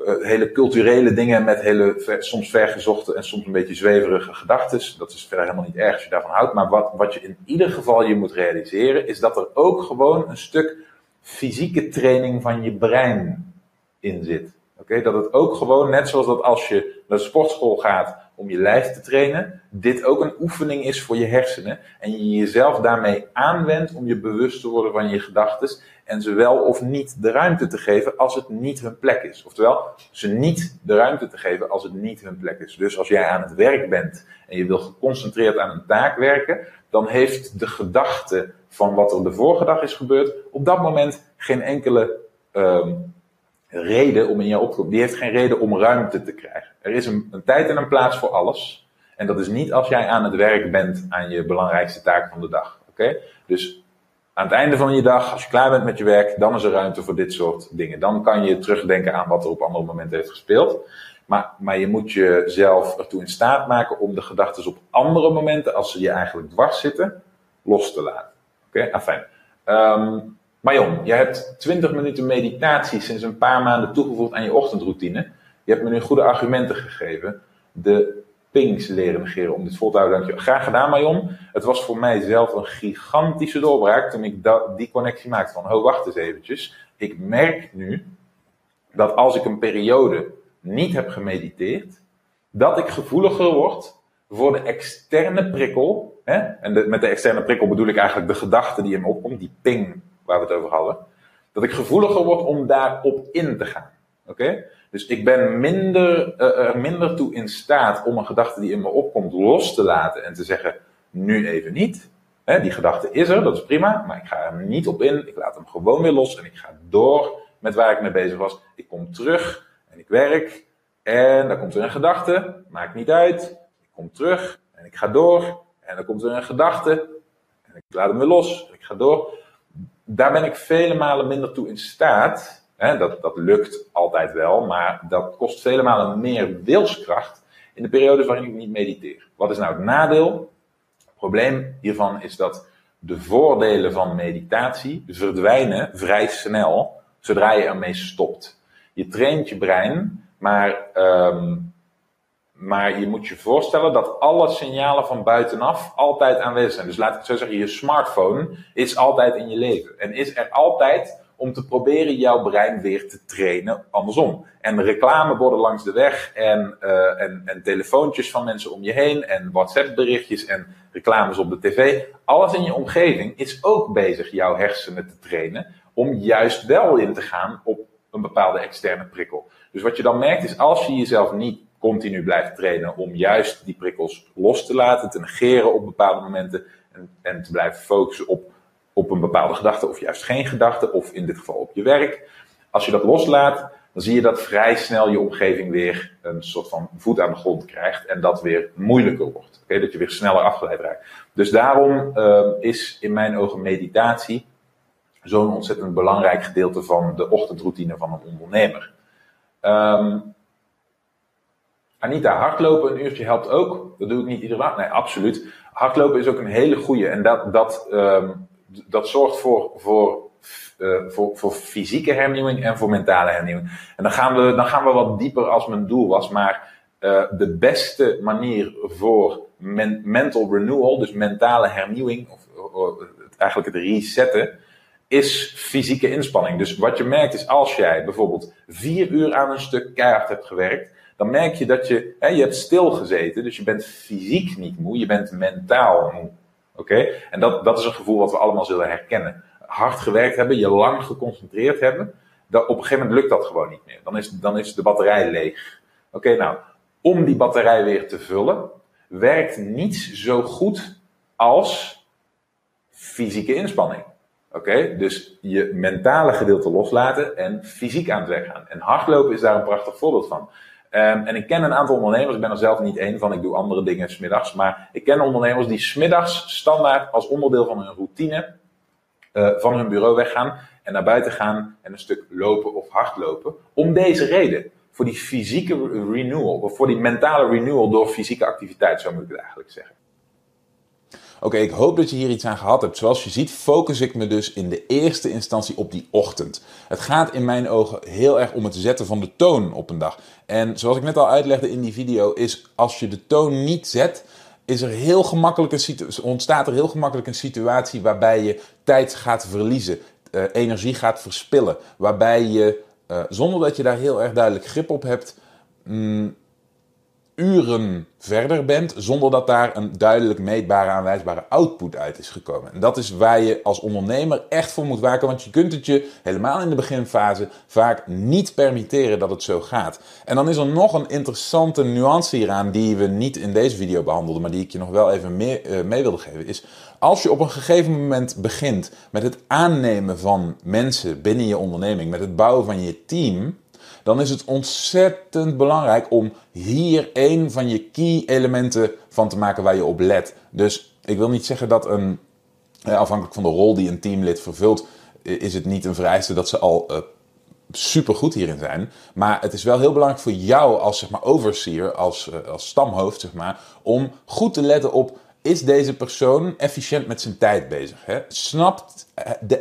A: uh, hele culturele dingen met hele soms vergezochte en soms een beetje zweverige gedachten. Dat is verder helemaal niet erg als je daarvan houdt. Maar wat, wat je in ieder geval je moet realiseren is dat er ook gewoon een stuk fysieke training van je brein in zit. Oké, dat het ook gewoon, net zoals dat als je naar de sportschool gaat om je lijf te trainen, dit ook een oefening is voor je hersenen. En je jezelf daarmee aanwendt om je bewust te worden van je gedachten. En ze wel of niet de ruimte te geven als het niet hun plek is. Oftewel, ze niet de ruimte te geven als het niet hun plek is. Dus als jij aan het werk bent en je wil geconcentreerd aan een taak werken, dan heeft de gedachte van wat er de vorige dag is gebeurd op dat moment geen enkele um, reden om in jou op te Die heeft geen reden om ruimte te krijgen. Er is een, een, tijd en een plaats voor alles. En dat is niet als jij aan het werk bent aan je belangrijkste taak van de dag. Oké? Dus aan het einde van je dag, als je klaar bent met je werk, dan is er ruimte voor dit soort dingen. Dan kan je terugdenken aan wat er op andere momenten heeft gespeeld. Maar, maar je moet jezelf ertoe in staat maken om de gedachten op andere momenten, als ze je eigenlijk dwars zitten, los te laten. Oké, okay? afijn. Um, Marion, je hebt 20 minuten meditatie sinds een paar maanden toegevoegd aan je ochtendroutine. Je hebt me nu goede argumenten gegeven. De pings leren negeren om dit vol te houden. Graag gedaan, Marion. Het was voor mij zelf een gigantische doorbraak toen ik die connectie maakte van, oh wacht eens eventjes. Ik merk nu dat als ik een periode niet heb gemediteerd, dat ik gevoeliger word voor de externe prikkel. Hè? En met de externe prikkel bedoel ik eigenlijk de gedachte die in me opkomt, die ping waar we het over hadden. Dat ik gevoeliger word om daarop in te gaan. Oké? Dus ik ben minder, uh, er minder toe in staat om een gedachte die in me opkomt los te laten en te zeggen, nu even niet. Die gedachte is er, dat is prima, maar ik ga er niet op in. Ik laat hem gewoon weer los en ik ga door met waar ik mee bezig was. Ik kom terug en ik werk en dan komt er een gedachte, maakt niet uit. Ik kom terug en ik ga door en dan komt er een gedachte en ik laat hem weer los. Ik ga door. Daar ben ik vele malen minder toe in staat dat, dat lukt altijd wel, maar dat kost vele malen meer wilskracht in de periodes waarin ik niet mediteer. Wat is nou het nadeel? Het probleem hiervan is dat de voordelen van meditatie verdwijnen vrij snel zodra je ermee stopt. Je traint je brein, maar, um, maar je moet je voorstellen dat alle signalen van buitenaf altijd aanwezig zijn. Dus laat ik zo zeggen, je smartphone is altijd in je leven en is er altijd om te proberen jouw brein weer te trainen andersom. En reclameborden langs de weg en, uh, en, en telefoontjes van mensen om je heen en WhatsApp berichtjes en reclames op de tv. Alles in je omgeving is ook bezig jouw hersenen te trainen om juist wel in te gaan op een bepaalde externe prikkel. Dus wat je dan merkt is als je jezelf niet continu blijft trainen om juist die prikkels los te laten, te negeren op bepaalde momenten en, en te blijven focussen op op een bepaalde gedachte of juist geen gedachte, of in dit geval op je werk. Als je dat loslaat, dan zie je dat vrij snel je omgeving weer een soort van voet aan de grond krijgt en dat weer moeilijker wordt. Dat je weer sneller afgeleid raakt. Dus daarom uh, is in mijn ogen meditatie zo'n ontzettend belangrijk gedeelte van de ochtendroutine van een ondernemer. Um, Anita, hardlopen een uurtje helpt ook. Dat doe ik niet iedere dag. Nee, absoluut. Hardlopen is ook een hele goede. En dat, dat um, dat zorgt voor, voor, uh, voor, voor fysieke hernieuwing en voor mentale hernieuwing. En dan gaan we, dan gaan we wat dieper als mijn doel was. Maar uh, de beste manier voor men mental renewal, dus mentale hernieuwing, of, of, eigenlijk het resetten, is fysieke inspanning. Dus wat je merkt is als jij bijvoorbeeld vier uur aan een stuk keihard hebt gewerkt, dan merk je dat je, hè, je hebt stilgezeten, dus je bent fysiek niet moe, je bent mentaal moe. Oké? En dat, dat is een gevoel wat we allemaal zullen herkennen. Hard gewerkt hebben, je lang geconcentreerd hebben, dat, op een gegeven moment lukt dat gewoon niet meer. Dan is, dan is de batterij leeg. Oké, nou, om die batterij weer te vullen, werkt niets zo goed als fysieke inspanning. Oké, dus je mentale gedeelte loslaten en fysiek aan het werk gaan. En hardlopen is daar een prachtig voorbeeld van. Um, en ik ken een aantal ondernemers, ik ben er zelf niet één van, ik doe andere dingen smiddags. Maar ik ken ondernemers die smiddags standaard als onderdeel van hun routine uh, van hun bureau weggaan en naar buiten gaan en een stuk lopen of hardlopen. Om deze reden. Voor die fysieke renewal, of voor die mentale renewal door fysieke activiteit, zo moet ik het eigenlijk zeggen.
B: Oké, ik hoop dat je hier iets aan gehad hebt. Zoals je ziet, focus ik me dus in de eerste instantie op die ochtend. Het gaat in mijn ogen heel erg om het zetten van de toon op een dag. En zoals ik net al uitlegde in die video, is als je de toon niet zet, is er heel gemakkelijk een ontstaat er heel gemakkelijk een situatie waarbij je tijd gaat verliezen, uh, energie gaat verspillen. Waarbij je, uh, zonder dat je daar heel erg duidelijk grip op hebt, mm, uren verder bent zonder dat daar een duidelijk meetbare, aanwijsbare output uit is gekomen. En dat is waar je als ondernemer echt voor moet waken, want je kunt het je helemaal in de beginfase vaak niet permitteren dat het zo gaat. En dan is er nog een interessante nuance hieraan die we niet in deze video behandelden, maar die ik je nog wel even uh, mee wilde geven, is als je op een gegeven moment begint met het aannemen van mensen binnen je onderneming, met het bouwen van je team, dan is het ontzettend belangrijk om hier één van je key elementen van te maken waar je op let. Dus ik wil niet zeggen dat een, eh, afhankelijk van de rol die een teamlid vervult, is het niet een vereiste dat ze al uh, super goed hierin zijn. Maar het is wel heel belangrijk voor jou als zeg maar, overseer, als, als stamhoofd, zeg maar, om goed te letten op is deze persoon efficiënt met zijn tijd bezig? Hè? Snapt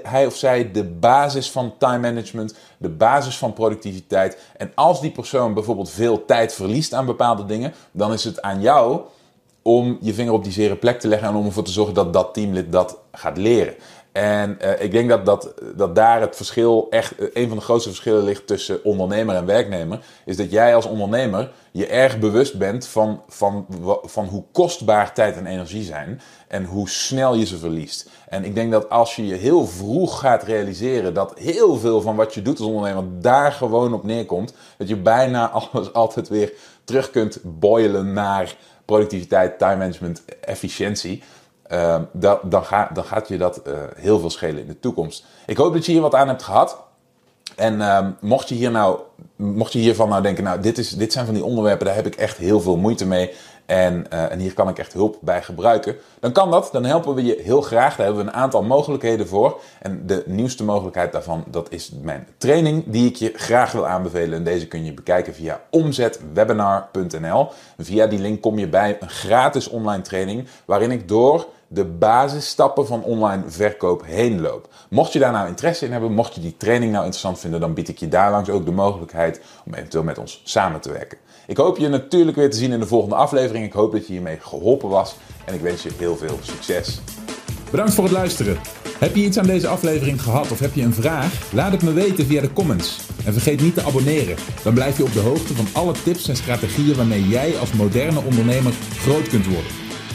B: hij of zij de basis van time management, de basis van productiviteit? En als die persoon bijvoorbeeld veel tijd verliest aan bepaalde dingen, dan is het aan jou om je vinger op die zere plek te leggen en om ervoor te zorgen dat dat teamlid dat gaat leren. En uh, ik denk dat, dat, dat daar het verschil echt, uh, een van de grootste verschillen ligt tussen ondernemer en werknemer. Is dat jij als ondernemer je erg bewust bent van, van, van hoe kostbaar tijd en energie zijn. En hoe snel je ze verliest. En ik denk dat als je je heel vroeg gaat realiseren dat heel veel van wat je doet als ondernemer daar gewoon op neerkomt. Dat je bijna *laughs* alles altijd weer terug kunt boilen naar productiviteit, time management, efficiëntie. Uh, dan, dan, dan, gaat je dat uh, heel veel schelen in de toekomst. Ik hoop dat je hier wat aan hebt gehad. En uh, mocht je hier nou, mocht je hiervan nou denken, nou, dit, is, dit zijn van die onderwerpen, daar heb ik echt heel veel moeite mee. En, uh, en hier kan ik echt hulp bij gebruiken. Dan kan dat, dan helpen we je heel graag. Daar hebben we een aantal mogelijkheden voor. En de nieuwste mogelijkheid daarvan, dat is mijn training die ik je graag wil aanbevelen. En deze kun je bekijken via omzetwebinar.nl. Via die link kom je bij een gratis online training waarin ik door de basisstappen van online verkoop heen loop. Mocht je daar nou interesse in hebben, mocht je die training nou interessant vinden, dan bied ik je daarlangs ook de mogelijkheid om eventueel met ons samen te werken. Ik hoop je natuurlijk weer te zien in de volgende aflevering. Ik hoop dat je hiermee geholpen was en ik wens je heel veel succes.
A: Bedankt voor het luisteren. Heb je iets aan deze aflevering gehad of heb je een vraag? Laat het me weten via de comments. En vergeet niet te abonneren. Dan blijf je op de hoogte van alle tips en strategieën waarmee jij als moderne ondernemer groot kunt worden.